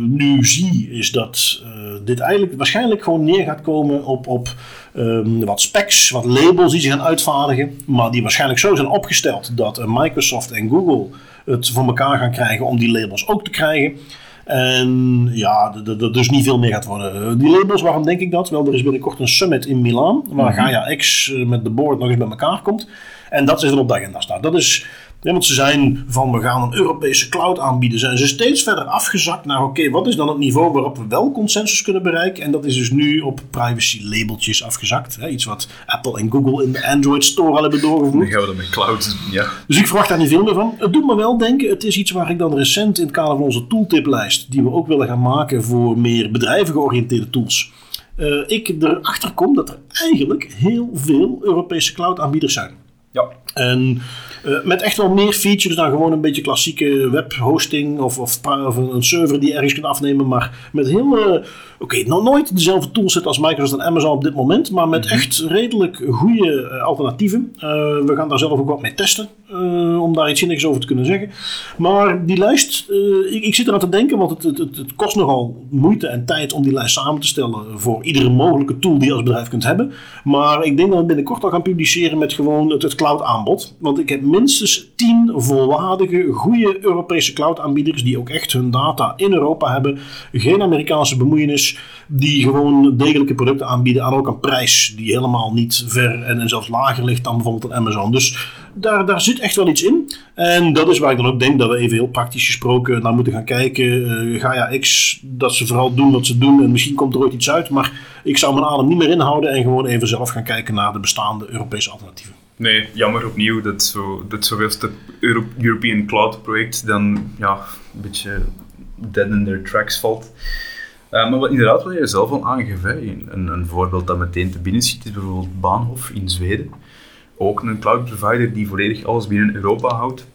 nu zie is dat uh, dit eigenlijk waarschijnlijk gewoon neer gaat komen op, op um, wat specs, wat labels die ze gaan uitvaardigen, maar die waarschijnlijk zo zijn opgesteld dat Microsoft en Google het voor elkaar gaan krijgen om die labels ook te krijgen. En ja, er dus niet veel meer gaat worden. Die labels, waarom denk ik dat? Wel, er is binnenkort een summit in Milaan, waar mhm. Gaia X met de board nog eens bij elkaar komt. En dat is er op de agenda staat. Dat is want ze zijn van we gaan een Europese cloud aanbieden, zijn ze steeds verder afgezakt naar oké, wat is dan het niveau waarop we wel consensus kunnen bereiken? En dat is dus nu op privacy labeltjes afgezakt. Hè? Iets wat Apple en Google in de Android Store al hebben doorgevoerd. Dan gaan we dat met cloud ja. Dus ik verwacht daar niet veel meer van. Het doet me wel denken, het is iets waar ik dan recent in het kader van onze tooltiplijst, die we ook willen gaan maken voor meer bedrijven georiënteerde tools. Uh, ik erachter kom dat er eigenlijk heel veel Europese cloud aanbieders zijn. Ja. En uh, met echt wel meer features dan gewoon een beetje klassieke webhosting of, of, of, een server die je ergens kunt afnemen. Maar met heel, uh, oké, okay, nog nooit dezelfde toolset als Microsoft en Amazon op dit moment. Maar met mhm. echt redelijk goede uh, alternatieven. we gaan daar zelf ook wat mee testen. om daar iets zinnigs over te kunnen zeggen. Maar die lijst, ik, ik, zit eraan te denken, want het, het, het, het, kost nogal moeite en tijd om die lijst samen te stellen. Voor iedere mogelijke tool die je als bedrijf kunt hebben. Maar ik denk dat we binnenkort al gaan publiceren met gewoon het, cloud aanbod. Want ik heb minstens 10 volwaardige, goede Europese cloud-aanbieders die ook echt hun data in Europa hebben. Geen Amerikaanse bemoeienis, die gewoon degelijke producten aanbieden aan ook een prijs die helemaal niet ver en, zelfs lager ligt dan bijvoorbeeld Amazon. Dus daar, daar zit echt wel iets in. En dat is waar ik dan ook denk dat we even heel praktisch gesproken naar moeten gaan kijken. Uh, Gaia X, dat ze vooral doen wat ze doen en misschien komt er ooit iets uit. Maar ik zou mijn adem niet meer inhouden en gewoon even zelf gaan kijken naar de bestaande Europese alternatieven. Nee, jammer opnieuw dat, zo, dat zoveelste Euro European Cloud project dan ja, een beetje dead in their tracks valt. Uh, maar wat, inderdaad, wat je zelf al aangeeft, een, een voorbeeld dat meteen te binnen schiet, is bijvoorbeeld Baanhof in Zweden. Ook een cloud provider die volledig alles binnen Europa houdt.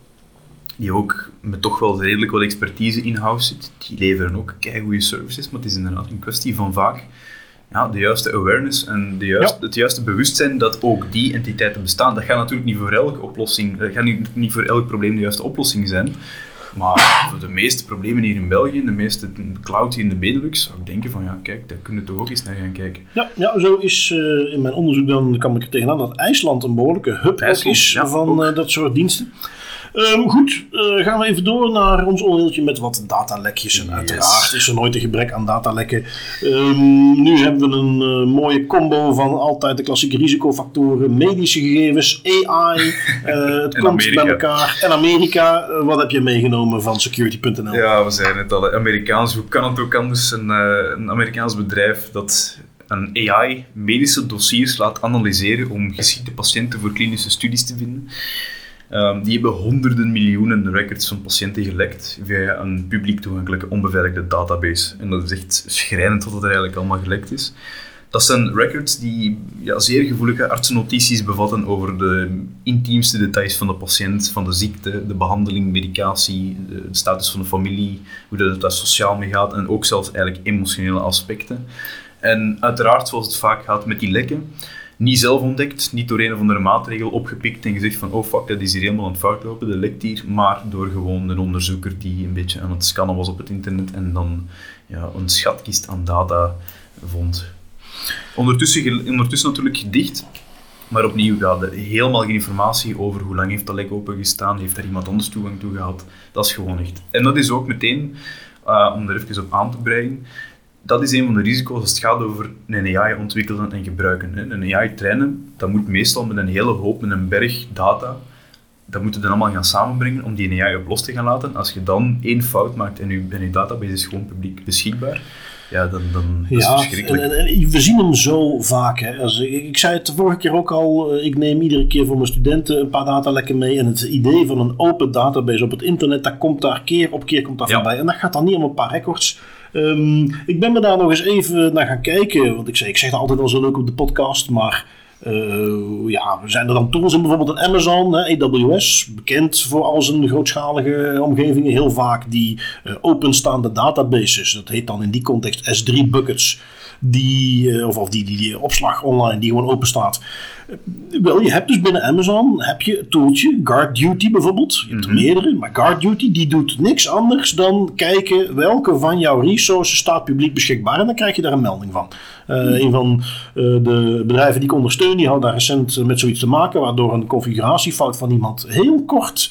Die ook met toch wel redelijk wat expertise in-house zit. Die leveren ook goede services, maar het is inderdaad een kwestie van vaak ja, de juiste awareness en de juiste, het juiste bewustzijn dat ook die entiteiten bestaan. Dat gaat natuurlijk niet voor elke oplossing, dat gaat niet, niet voor elk probleem de juiste oplossing zijn. Maar voor de meeste problemen hier in België, de meeste cloud hier in de Benelux, zou ik denken van ja, kijk, daar kunnen we toch ook eens naar gaan kijken. Ja, ja zo is uh, in mijn onderzoek dan, kan ik er tegenaan, dat IJsland een behoorlijke hub is ja, van uh, dat soort diensten. Um, goed, uh, gaan we even door naar ons onderdeeltje met wat datalekjes. En uiteraard is er nooit een gebrek aan datalekken. Um, nu hebben we een uh, mooie combo van altijd de klassieke risicofactoren, medische gegevens, AI. Uh, <laughs> het komt bij elkaar. En Amerika, wat heb je meegenomen van security.nl? Ja, we zijn het al. Amerikaans, hoe kan het ook anders? Een, een Amerikaans bedrijf dat een AI medische dossiers laat analyseren om geschikte patiënten voor klinische studies te vinden. Um, die hebben honderden miljoenen records van patiënten gelekt via een publiek toegankelijke onbeveiligde database. En dat is echt schrijnend wat er eigenlijk allemaal gelekt is. Dat zijn records die ja, zeer gevoelige artsennotities bevatten over de intiemste details van de patiënt, van de ziekte, de behandeling, medicatie, de status van de familie, hoe dat het daar sociaal mee gaat en ook zelfs eigenlijk emotionele aspecten. En uiteraard, zoals het vaak gaat met die lekken, niet zelf ontdekt, niet door een of andere maatregel opgepikt en gezegd van oh fuck, dat is hier helemaal aan het fout lopen, dat lekt hier, maar door gewoon een onderzoeker die een beetje aan het scannen was op het internet en dan ja, een schatkist aan data vond. Ondertussen, ondertussen natuurlijk gedicht, maar opnieuw, ja, helemaal geen informatie over hoe lang heeft dat lek open gestaan, heeft er iemand anders toegang toe gehad. Dat is gewoon echt. En dat is ook meteen, uh, om er even op aan te brengen, dat is een van de risico's als het gaat over een AI ontwikkelen en gebruiken. Een AI trainen, dat moet meestal met een hele hoop, met een berg data, dat moeten dan allemaal gaan samenbrengen om die AI op los te gaan laten. Als je dan één fout maakt en je, en je database is gewoon publiek beschikbaar, ja, dan, dan ja, is het verschrikkelijk. En, en, we zien hem zo vaak. Hè. Als, ik, ik, zei het de vorige keer ook al, eh, ik neem iedere keer voor mijn studenten een paar datalekken mee. En het idee van een open database op het internet, dat komt daar keer op keer komt daar voorbij. En dat gaat dan niet om een paar records. Um, ik ben me daar nog eens even naar gaan kijken. Want ik zeg, ik zeg dat altijd wel zo leuk op de podcast, maar uh, ja, zijn er dan tools in bijvoorbeeld een Amazon, hè, AWS, bekend voor al zijn grootschalige omgevingen, heel vaak die uh, openstaande databases. Dat heet dan in die context S3 buckets. Die, uh, of, of die, die, die opslag online die gewoon open staat. Wel, je hebt dus binnen Amazon heb je een tooltje, Guard Duty bijvoorbeeld. Je hebt er mhm. meerdere, maar Guard Duty die doet niks anders dan kijken welke van jouw resources staat publiek beschikbaar. En dan krijg je daar een melding van. Uh, een van uh, de bedrijven die ik ondersteun, die had daar recent met zoiets te maken, waardoor een configuratiefout van iemand heel kort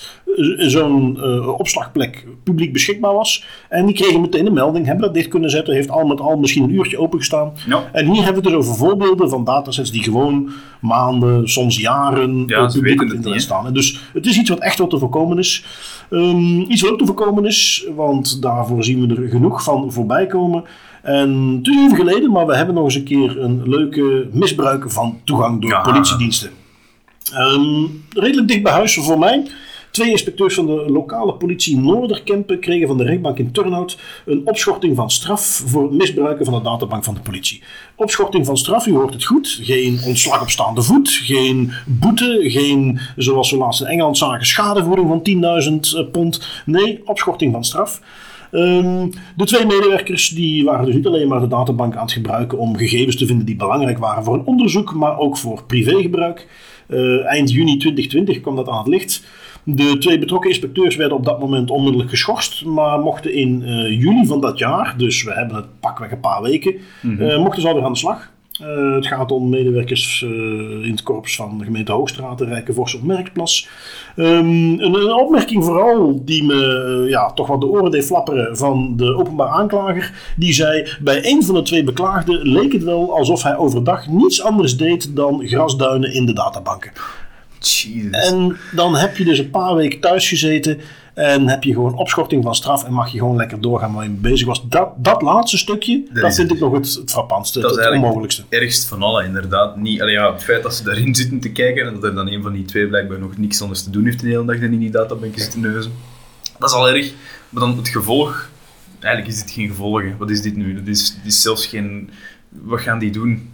zo'n uh, opslagplek publiek beschikbaar was. En die kregen meteen een melding, hebben dat dicht kunnen zetten, heeft al met al misschien een uurtje opengestaan. Ja. En hier hebben we het dus over voorbeelden van datasets die gewoon maanden, soms jaren ja, op publiek op internet staan. En dus het is iets wat echt wat te voorkomen is. Um, iets wat ook te voorkomen is, want daarvoor zien we er genoeg van voorbij komen. En het is even geleden, maar we hebben nog eens een keer een leuke misbruik van toegang door politiediensten. Um, redelijk dicht bij huis voor mij. Twee inspecteurs van de lokale politie Noorderkempen kregen van de rechtbank in Turnhout een opschorting van straf voor misbruiken van de databank van de politie. Opschorting van straf, u hoort het goed. Geen ontslag op staande voet, geen boete, geen, zoals we laatst in Engeland zagen, schadevoering van 10.000 eh, pond. Nee, opschorting van straf. Um, de twee medewerkers die waren dus niet alleen maar de databank aan het gebruiken om gegevens te vinden die belangrijk waren voor een onderzoek, maar ook voor privégebruik. Uh, eind juni 2020 kwam dat aan het licht. De twee betrokken inspecteurs werden op dat moment onmiddellijk geschorst, maar mochten in uh, juli van dat jaar, dus we hebben het pakweg een paar weken, mm -hmm. mochten ze alweer aan de slag. Uh, het gaat om medewerkers uh, in het korps van de gemeente Hoogstraat, de Rijkenvors op Merkplas. Um, een, een, opmerking vooral die me uh, ja, toch wat de oren deed flapperen van de openbaar aanklager. Die zei, bij een van de twee beklaagden leek het wel alsof hij overdag niets anders deed dan grasduinen in de databanken. Jezus. En dan heb je dus een paar weken thuis gezeten en heb je gewoon opschorting van straf en mag je gewoon lekker doorgaan waar je mee bezig was. Dat, dat laatste stukje, dat, vind het. ik nog het, het frappantste, Dat is het, het onmogelijkste. ergst van alle, inderdaad. Niet, allee, ja, het feit dat ze daarin <laughs> zitten te kijken en dat er dan een van die twee blijkbaar nog niks anders te doen heeft de hele dag dan in die databanken zitten neuzen. Dat is al erg. Maar dan het gevolg. Eigenlijk is dit geen gevolg. hè. Wat is dit nu? Dat is, dit is zelfs geen... Wat gaan die doen?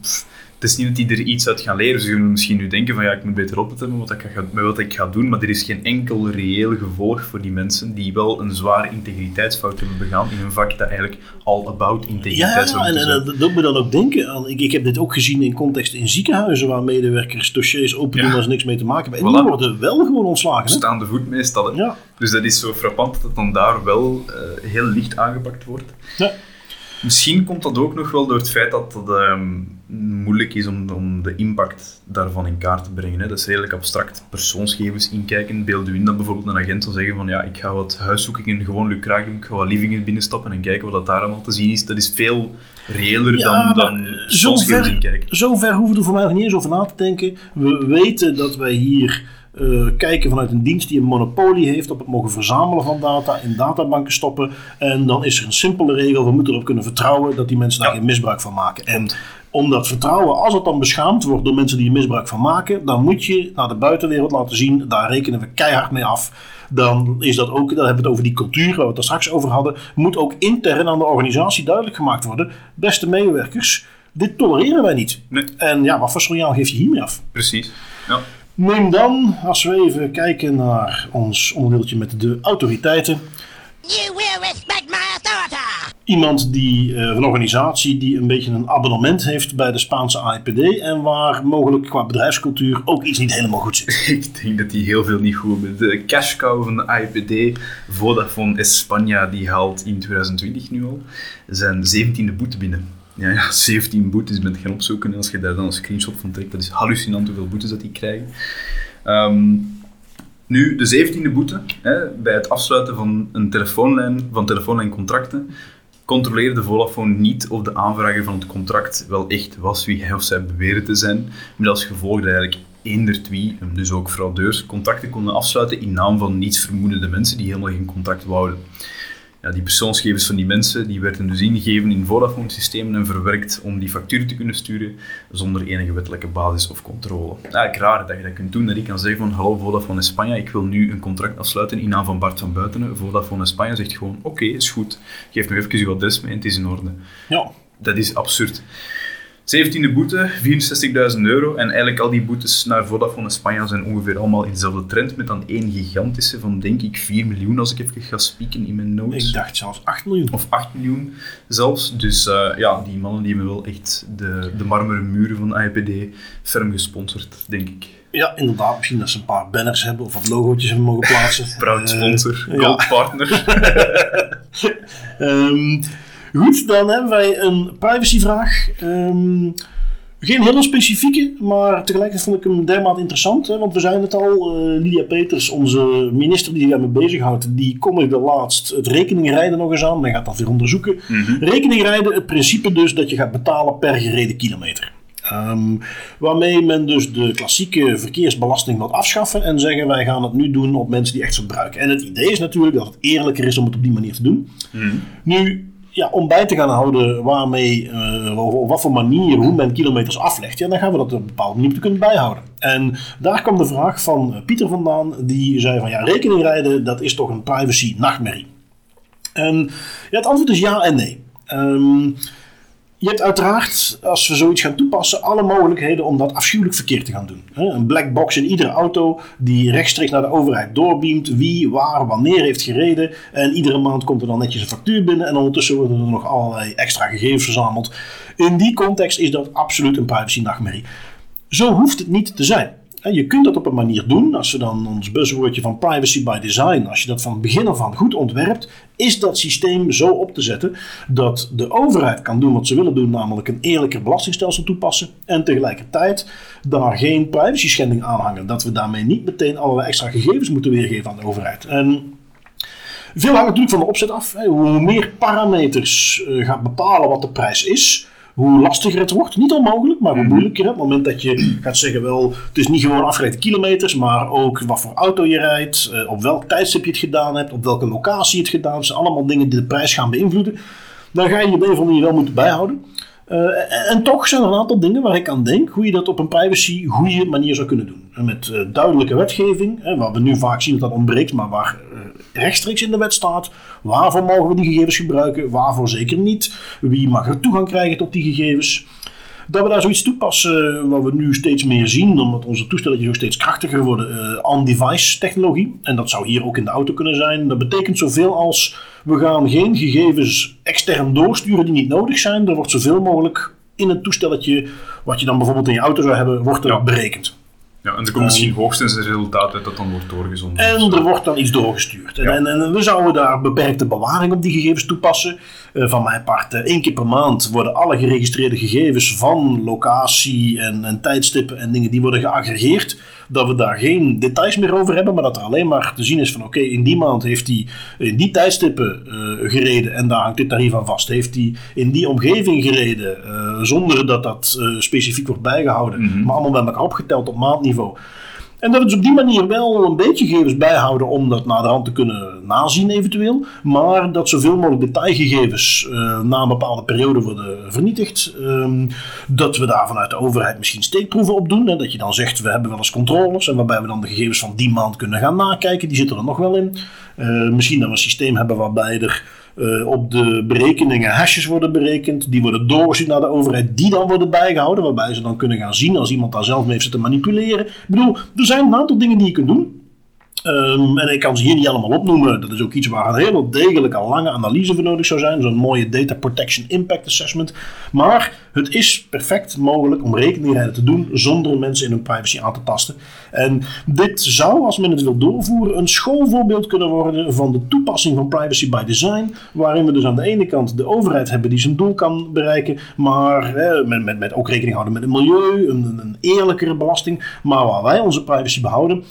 Pff, het is niet dat die er iets uit gaan leren. Ze zullen misschien nu denken van ja, ik moet beter opletten met wat ik ga, met wat ik ga doen. Maar er is geen enkel reëel gevolg voor die mensen die wel een zware integriteitsfout hebben begaan in een vak dat eigenlijk all about Ja, integriteit en, moeten en dat doet me dan ook denken aan. Ik, ik heb dit ook gezien in context in ziekenhuizen waar medewerkers dossiers open doen Ja. waar ze niks mee te maken hebben. En Voilà. die worden wel gewoon ontslagen. Staande voet meestal. Hè? Ja. Dus dat is zo frappant dat het dan daar wel eh, heel licht aangepakt wordt. Ja. Misschien komt dat ook nog wel door het feit dat het ehm, moeilijk is om, om de impact daarvan in kaart te brengen. Hè. Dat is redelijk abstract. Persoonsgegevens inkijken. Beeld u in dat bijvoorbeeld een agent zal zeggen van ja, ik ga wat huiszoekingen gewoon lucraag doen, ik ga wat livingen binnenstappen en kijken wat dat daar allemaal te zien is. Dat is veel reëler Ja, dan, dan persoonsgegevens inkijken. zover hoeven we er voor mij nog niet eens over na te denken. We weten dat wij hier eh, kijken vanuit een dienst die een monopolie heeft op het mogen verzamelen van data, in databanken stoppen. En dan is er een simpele regel, we moeten erop kunnen vertrouwen dat die mensen daar Ja. geen misbruik van maken. En om dat vertrouwen, als het dan beschaamd wordt door mensen die er misbruik van maken, dan moet je naar de buitenwereld laten zien, daar rekenen we keihard mee af. Dan is dat ook, dan hebben we het over die cultuur waar we het daar straks over hadden, moet ook intern aan de organisatie duidelijk gemaakt worden. Beste medewerkers, dit tolereren wij niet. Nee. En ja, wat voor signaal geef je hiermee af? Precies. Ja. Neem dan, als we even kijken naar ons onderdeeltje met de autoriteiten. You will respect my authority! Iemand die, eh, een organisatie die een beetje een abonnement heeft bij de Spaanse AIPD en waar mogelijk qua bedrijfscultuur ook iets niet helemaal goed zit. <laughs> Ik denk dat die heel veel niet goed hebben. De cash cow van de AIPD, Vodafone España, die haalt in 2020 nu al zijn 17e boete binnen. Ja, ja <laughs> 17 boetes bent gaan opzoeken en als je daar dan een screenshot van trekt, dat is hallucinant hoeveel boetes dat die krijgen. Ehm, nu, de 17e boete, hè, bij het afsluiten van een telefoonlijn, van telefoonlijncontracten, controleerde Vodafone niet of de aanvrager van het contract wel echt was wie hij of zij beweerde te zijn, met als gevolg dat eigenlijk eender en dus ook fraudeurs, contracten konden afsluiten in naam van niets vermoedende mensen die helemaal geen contract wouden. Ja, die persoonsgegevens van die mensen die werden dus ingegeven in Vodafone-systemen en verwerkt om die facturen te kunnen sturen zonder enige wettelijke basis of controle. Eigenlijk raar dat je dat kunt doen, dat ik kan zeggen van hallo Vodafone España, ik wil nu een contract afsluiten in naam van Bart van Buitenen. Vodafone España zegt gewoon oké, is goed, geef me even uw adres mee en het is in orde. Ja, Dat is absurd. 17e boete, 64.000 euro. En eigenlijk al die boetes naar Vodafone España zijn ongeveer allemaal in dezelfde trend. Met dan één gigantische van, denk ik, 4 miljoen als ik even ga spieken in mijn notes. ik dacht zelfs 8 miljoen. Of 8 miljoen zelfs. Dus eh, ja, die mannen die hebben wel echt de, de marmeren muren van IPD ferm gesponsord, denk ik. Ja, inderdaad. Misschien dat ze een paar banners hebben of wat logootjes hebben mogen plaatsen. Proud Eh, sponsor, gold partner. <laughs> Ehm, goed, dan hebben wij een privacyvraag. Ehm, geen hele specifieke, maar tegelijkertijd vond ik hem dermate interessant. Hè, want we zijn het al, eh, Lydia Peters, onze minister die daarmee bezighoudt, die kondigde laatst het rekeningrijden nog eens aan. Men gaat dat weer onderzoeken. Rekeningrijden, het principe dus dat je gaat betalen per gereden kilometer. Ehm, waarmee men dus de klassieke verkeersbelasting wil afschaffen en zeggen wij gaan het nu doen op mensen die echt verbruiken. En het idee is natuurlijk dat het eerlijker is om het op die manier te doen. Nu, ja, om bij te gaan houden waarmee, eh, of op wat voor manier, hoe men kilometers aflegt, ja, dan gaan we dat op een bepaalde manier kunnen bijhouden. En daar kwam de vraag van eh, Pieter vandaan, die zei van ja, rekeningrijden, dat is toch een privacy nachtmerrie. En ja, het antwoord is ja en nee. Ehm, je hebt uiteraard, als we zoiets gaan toepassen, alle mogelijkheden om dat afschuwelijk verkeer te gaan doen. Een black box in iedere auto die rechtstreeks naar de overheid doorbeamt wie, waar, wanneer heeft gereden. En iedere maand komt er dan netjes een factuur binnen en ondertussen worden er nog allerlei extra gegevens verzameld. In die context is dat absoluut een privacy nachtmerrie. Zo hoeft het niet te zijn. Je kunt dat op een manier doen, als we dan ons buzzwoordje van privacy by design, als je dat van begin af aan goed ontwerpt, is dat systeem zo op te zetten dat de overheid kan doen wat ze willen doen, namelijk een eerlijker belastingstelsel toepassen en tegelijkertijd daar geen privacy schending aan hangen. Dat we daarmee niet meteen allerlei extra gegevens moeten weergeven aan de overheid. En veel hangt natuurlijk van de opzet af. Hoe meer parameters eh, gaat bepalen wat de prijs is, hoe lastiger het wordt. Niet onmogelijk, maar hoe moeilijker. Op het moment dat je gaat zeggen, wel, het is niet gewoon afgereden kilometers, maar ook wat voor auto je rijdt, eh, op welk tijdstip je het gedaan hebt, op welke locatie je het gedaan hebt. Dat zijn allemaal dingen die de prijs gaan beïnvloeden. Dan ga je je op een of andere manier wel moeten bijhouden. Uh, en toch zijn er een aantal dingen waar ik aan denk hoe je dat op een privacy goede manier zou kunnen doen. En met uh, duidelijke wetgeving, hè, waar we nu vaak zien dat dat ontbreekt, maar waar uh, rechtstreeks in de wet staat. Waarvoor mogen we die gegevens gebruiken, waarvoor zeker niet. Wie mag er toegang krijgen tot die gegevens. Dat we daar zoiets toepassen wat we nu steeds meer zien, omdat onze toestellingen ook steeds krachtiger worden, on-device technologie. En dat zou hier ook in de auto kunnen zijn. Dat betekent zoveel als we gaan geen gegevens extern doorsturen die niet nodig zijn. Er wordt zoveel mogelijk in het toestelletje, wat je dan bijvoorbeeld in je auto zou hebben, wordt er berekend. Ja, en er komt misschien hoogstens een resultaat uit dat dan wordt doorgezonden. En er wordt dan iets doorgestuurd. En, Ja. en, en we zouden daar beperkte bewaring op die gegevens toepassen. Eh, van mijn part, eh, één keer per maand worden alle geregistreerde gegevens van locatie en, en tijdstippen en dingen, die worden geaggregeerd. Dat we daar geen details meer over hebben, maar dat er alleen maar te zien is van oké, in die maand heeft hij in die tijdstippen eh, gereden en daar hangt dit tarief aan vast. Heeft hij in die omgeving gereden eh, zonder dat dat eh, specifiek wordt bijgehouden, maar allemaal bij elkaar opgeteld op maandniveau. En dat we dus op die manier wel een beetje gegevens bijhouden om dat naar de hand te kunnen nazien eventueel. Maar dat zoveel mogelijk detailgegevens eh, na een bepaalde periode worden vernietigd. Ehm, dat we daar vanuit de overheid misschien steekproeven op doen. Hè, dat je dan zegt we hebben wel eens controles. En waarbij we dan de gegevens van die maand kunnen gaan nakijken. Die zitten er nog wel in. Eh, misschien dat we een systeem hebben waarbij er eh, op de berekeningen hashes worden berekend. Die worden doorgestuurd naar de overheid. Die dan worden bijgehouden. Waarbij ze dan kunnen gaan zien als iemand daar zelf mee heeft zitten manipuleren. Ik bedoel, er zijn een aantal dingen die je kunt doen. Ehm, en ik kan ze hier niet allemaal opnoemen. Dat is ook iets waar een hele degelijke lange analyse voor nodig zou zijn. Zo'n mooie Data Protection Impact Assessment. Maar het is perfect mogelijk om rekeningrijden te doen zonder mensen in hun privacy aan te tasten. En dit zou, als men het wil doorvoeren, een schoolvoorbeeld kunnen worden van de toepassing van privacy by design. Waarin we dus aan de ene kant de overheid hebben die zijn doel kan bereiken. Maar met, met, met ook rekening houden met het milieu, een, een eerlijkere belasting. Maar waar wij onze privacy behouden.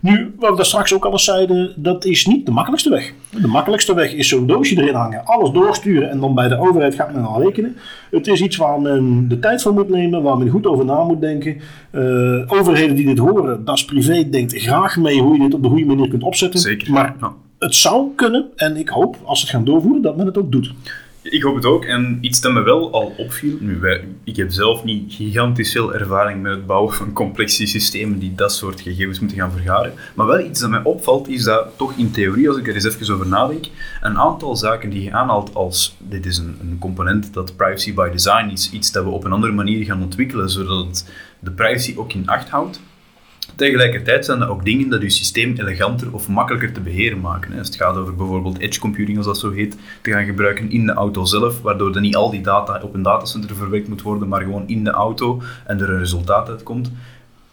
Nu, wat we daar straks ook al eens zeiden, dat is niet de makkelijkste weg. De makkelijkste weg is zo'n doosje erin hangen, alles doorsturen en dan bij de overheid gaat men al rekenen. Het is iets waar men de tijd voor moet nemen, waar men goed over na moet denken. Eh, overheden die dit horen, dat is privé, denkt graag mee hoe je dit op de goede manier kunt opzetten. Zeker. Maar Ja. het zou kunnen, en ik hoop, als ze het gaan doorvoeren, dat men het ook doet. Ik hoop het ook. En iets dat me wel al opviel, nu, ik heb zelf niet gigantisch veel ervaring met het bouwen van complexe systemen die dat soort gegevens moeten gaan vergaren. Maar wel iets dat mij opvalt, is dat toch in theorie, als ik er eens even over nadenk, een aantal zaken die je aanhaalt als dit is een, een component dat privacy by design is, iets dat we op een andere manier gaan ontwikkelen, zodat het de privacy ook in acht houdt. Tegelijkertijd zijn er ook dingen dat je systeem eleganter of makkelijker te beheren maken. hè. Als het gaat over bijvoorbeeld edge computing, als dat zo heet, te gaan gebruiken in de auto zelf, waardoor er niet al die data op een datacenter verwerkt moet worden, maar gewoon in de auto en er een resultaat uitkomt.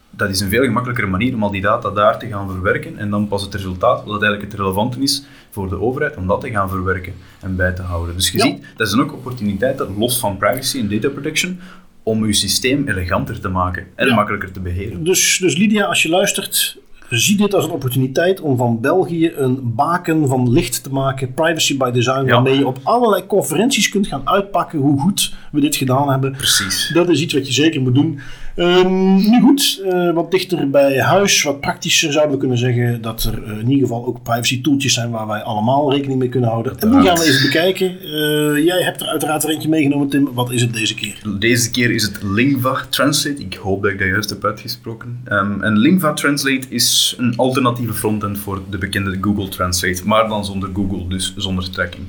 Dat is een veel gemakkelijkere manier om al die data daar te gaan verwerken en dan pas het resultaat, wat eigenlijk het relevante is voor de overheid, om dat te gaan verwerken en bij te houden. Dus je Ja. ziet, dat zijn ook opportuniteiten, los van privacy en data protection, om je systeem eleganter te maken en Ja. makkelijker te beheren. Dus, dus Lydia, als je luistert, zie dit als een opportuniteit om van België een baken van licht te maken. Privacy by design, Ja. waarmee je op allerlei conferenties kunt gaan uitpakken hoe goed we dit gedaan hebben. Precies. Dat is iets wat je zeker moet doen. Ehm, nu goed, eh, wat dichter bij huis, wat praktischer zouden we kunnen zeggen dat er eh, in ieder geval ook privacy tooltjes zijn waar wij allemaal rekening mee kunnen houden. En die gaan we even bekijken. Eh, jij hebt er uiteraard er eentje meegenomen, Tim. Wat is het deze keer? Deze keer is het Lingva Translate. Ik hoop dat ik dat juist heb uitgesproken. Ehm, en Lingva Translate is een alternatieve frontend voor de bekende Google Translate, maar dan zonder Google, dus zonder tracking.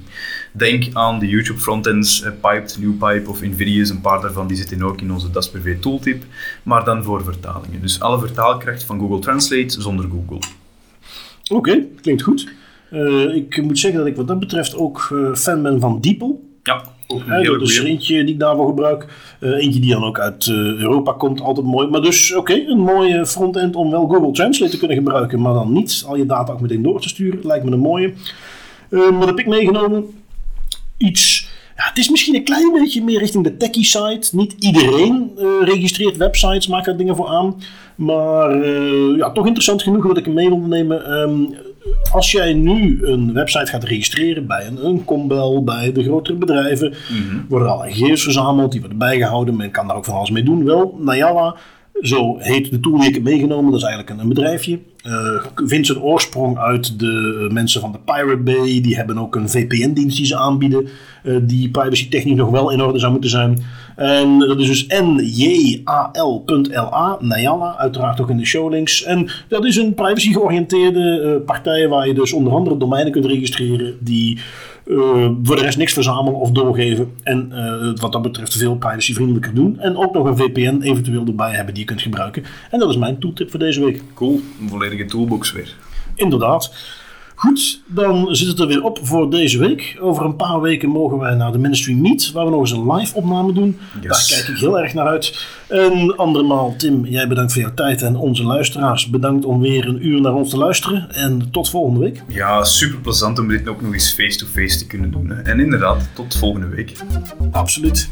Denk aan de YouTube frontends, Piped, NewPipe of Invidious. Een paar daarvan die zitten ook in onze Das Privé tooltip, maar dan voor vertalingen. Dus alle vertaalkracht van Google Translate zonder Google. Oké, klinkt goed. Eh, ik moet zeggen dat ik wat dat betreft ook eh, fan ben van DeepL. Ja, ook een hele dat is goeie. eentje die ik daarvoor gebruik. Eh, eentje die dan ook uit Europa komt, altijd mooi. Maar dus, oké, een mooie frontend om wel Google Translate te kunnen gebruiken, maar dan niet al je data ook meteen door te sturen. Lijkt me een mooie. Wat heb ik meegenomen? Iets. Ja, het is misschien een klein beetje meer richting de techie side. Niet iedereen eh, registreert websites, maakt daar dingen voor aan. Maar eh, ja, toch interessant genoeg dat ik hem mee wil nemen. Ehm, als jij nu een website gaat registreren bij een, een Combel, bij de grotere bedrijven, worden er allerlei gegevens verzameld, die worden bijgehouden. Men kan daar ook van alles mee doen. Wel, Nayala, zo heet de tool die ik heb meegenomen, dat is eigenlijk een, een bedrijfje. eh, vindt zijn oorsprong uit de eh, mensen van de Pirate Bay. Die hebben ook een VPN-dienst die ze aanbieden, eh, die privacy technisch nog wel in orde zou moeten zijn. En dat is dus njal.la, Nayala, uiteraard ook in de showlinks. En dat is een privacy georiënteerde eh, partij waar je dus onder andere domeinen kunt registreren die voor de rest niks verzamelen of doorgeven. En eh, wat dat betreft veel privacyvriendelijker doen. En ook nog een VPN eventueel erbij hebben die je kunt gebruiken. En dat is mijn tooltip voor deze week. Cool, een volledige toolbox weer. Inderdaad. Goed, dan zit het er weer op voor deze week. Over een paar weken mogen wij naar de Ministry Meet, waar we nog eens een live opname doen. Yes. Daar kijk ik heel erg naar uit. En andermaal, Tim, jij bedankt voor jouw tijd en onze luisteraars bedankt om weer een uur naar ons te luisteren. En tot volgende week. Ja, super plezant om dit ook nog eens face-to-face te kunnen doen. Hè. En inderdaad, tot volgende week. Absoluut.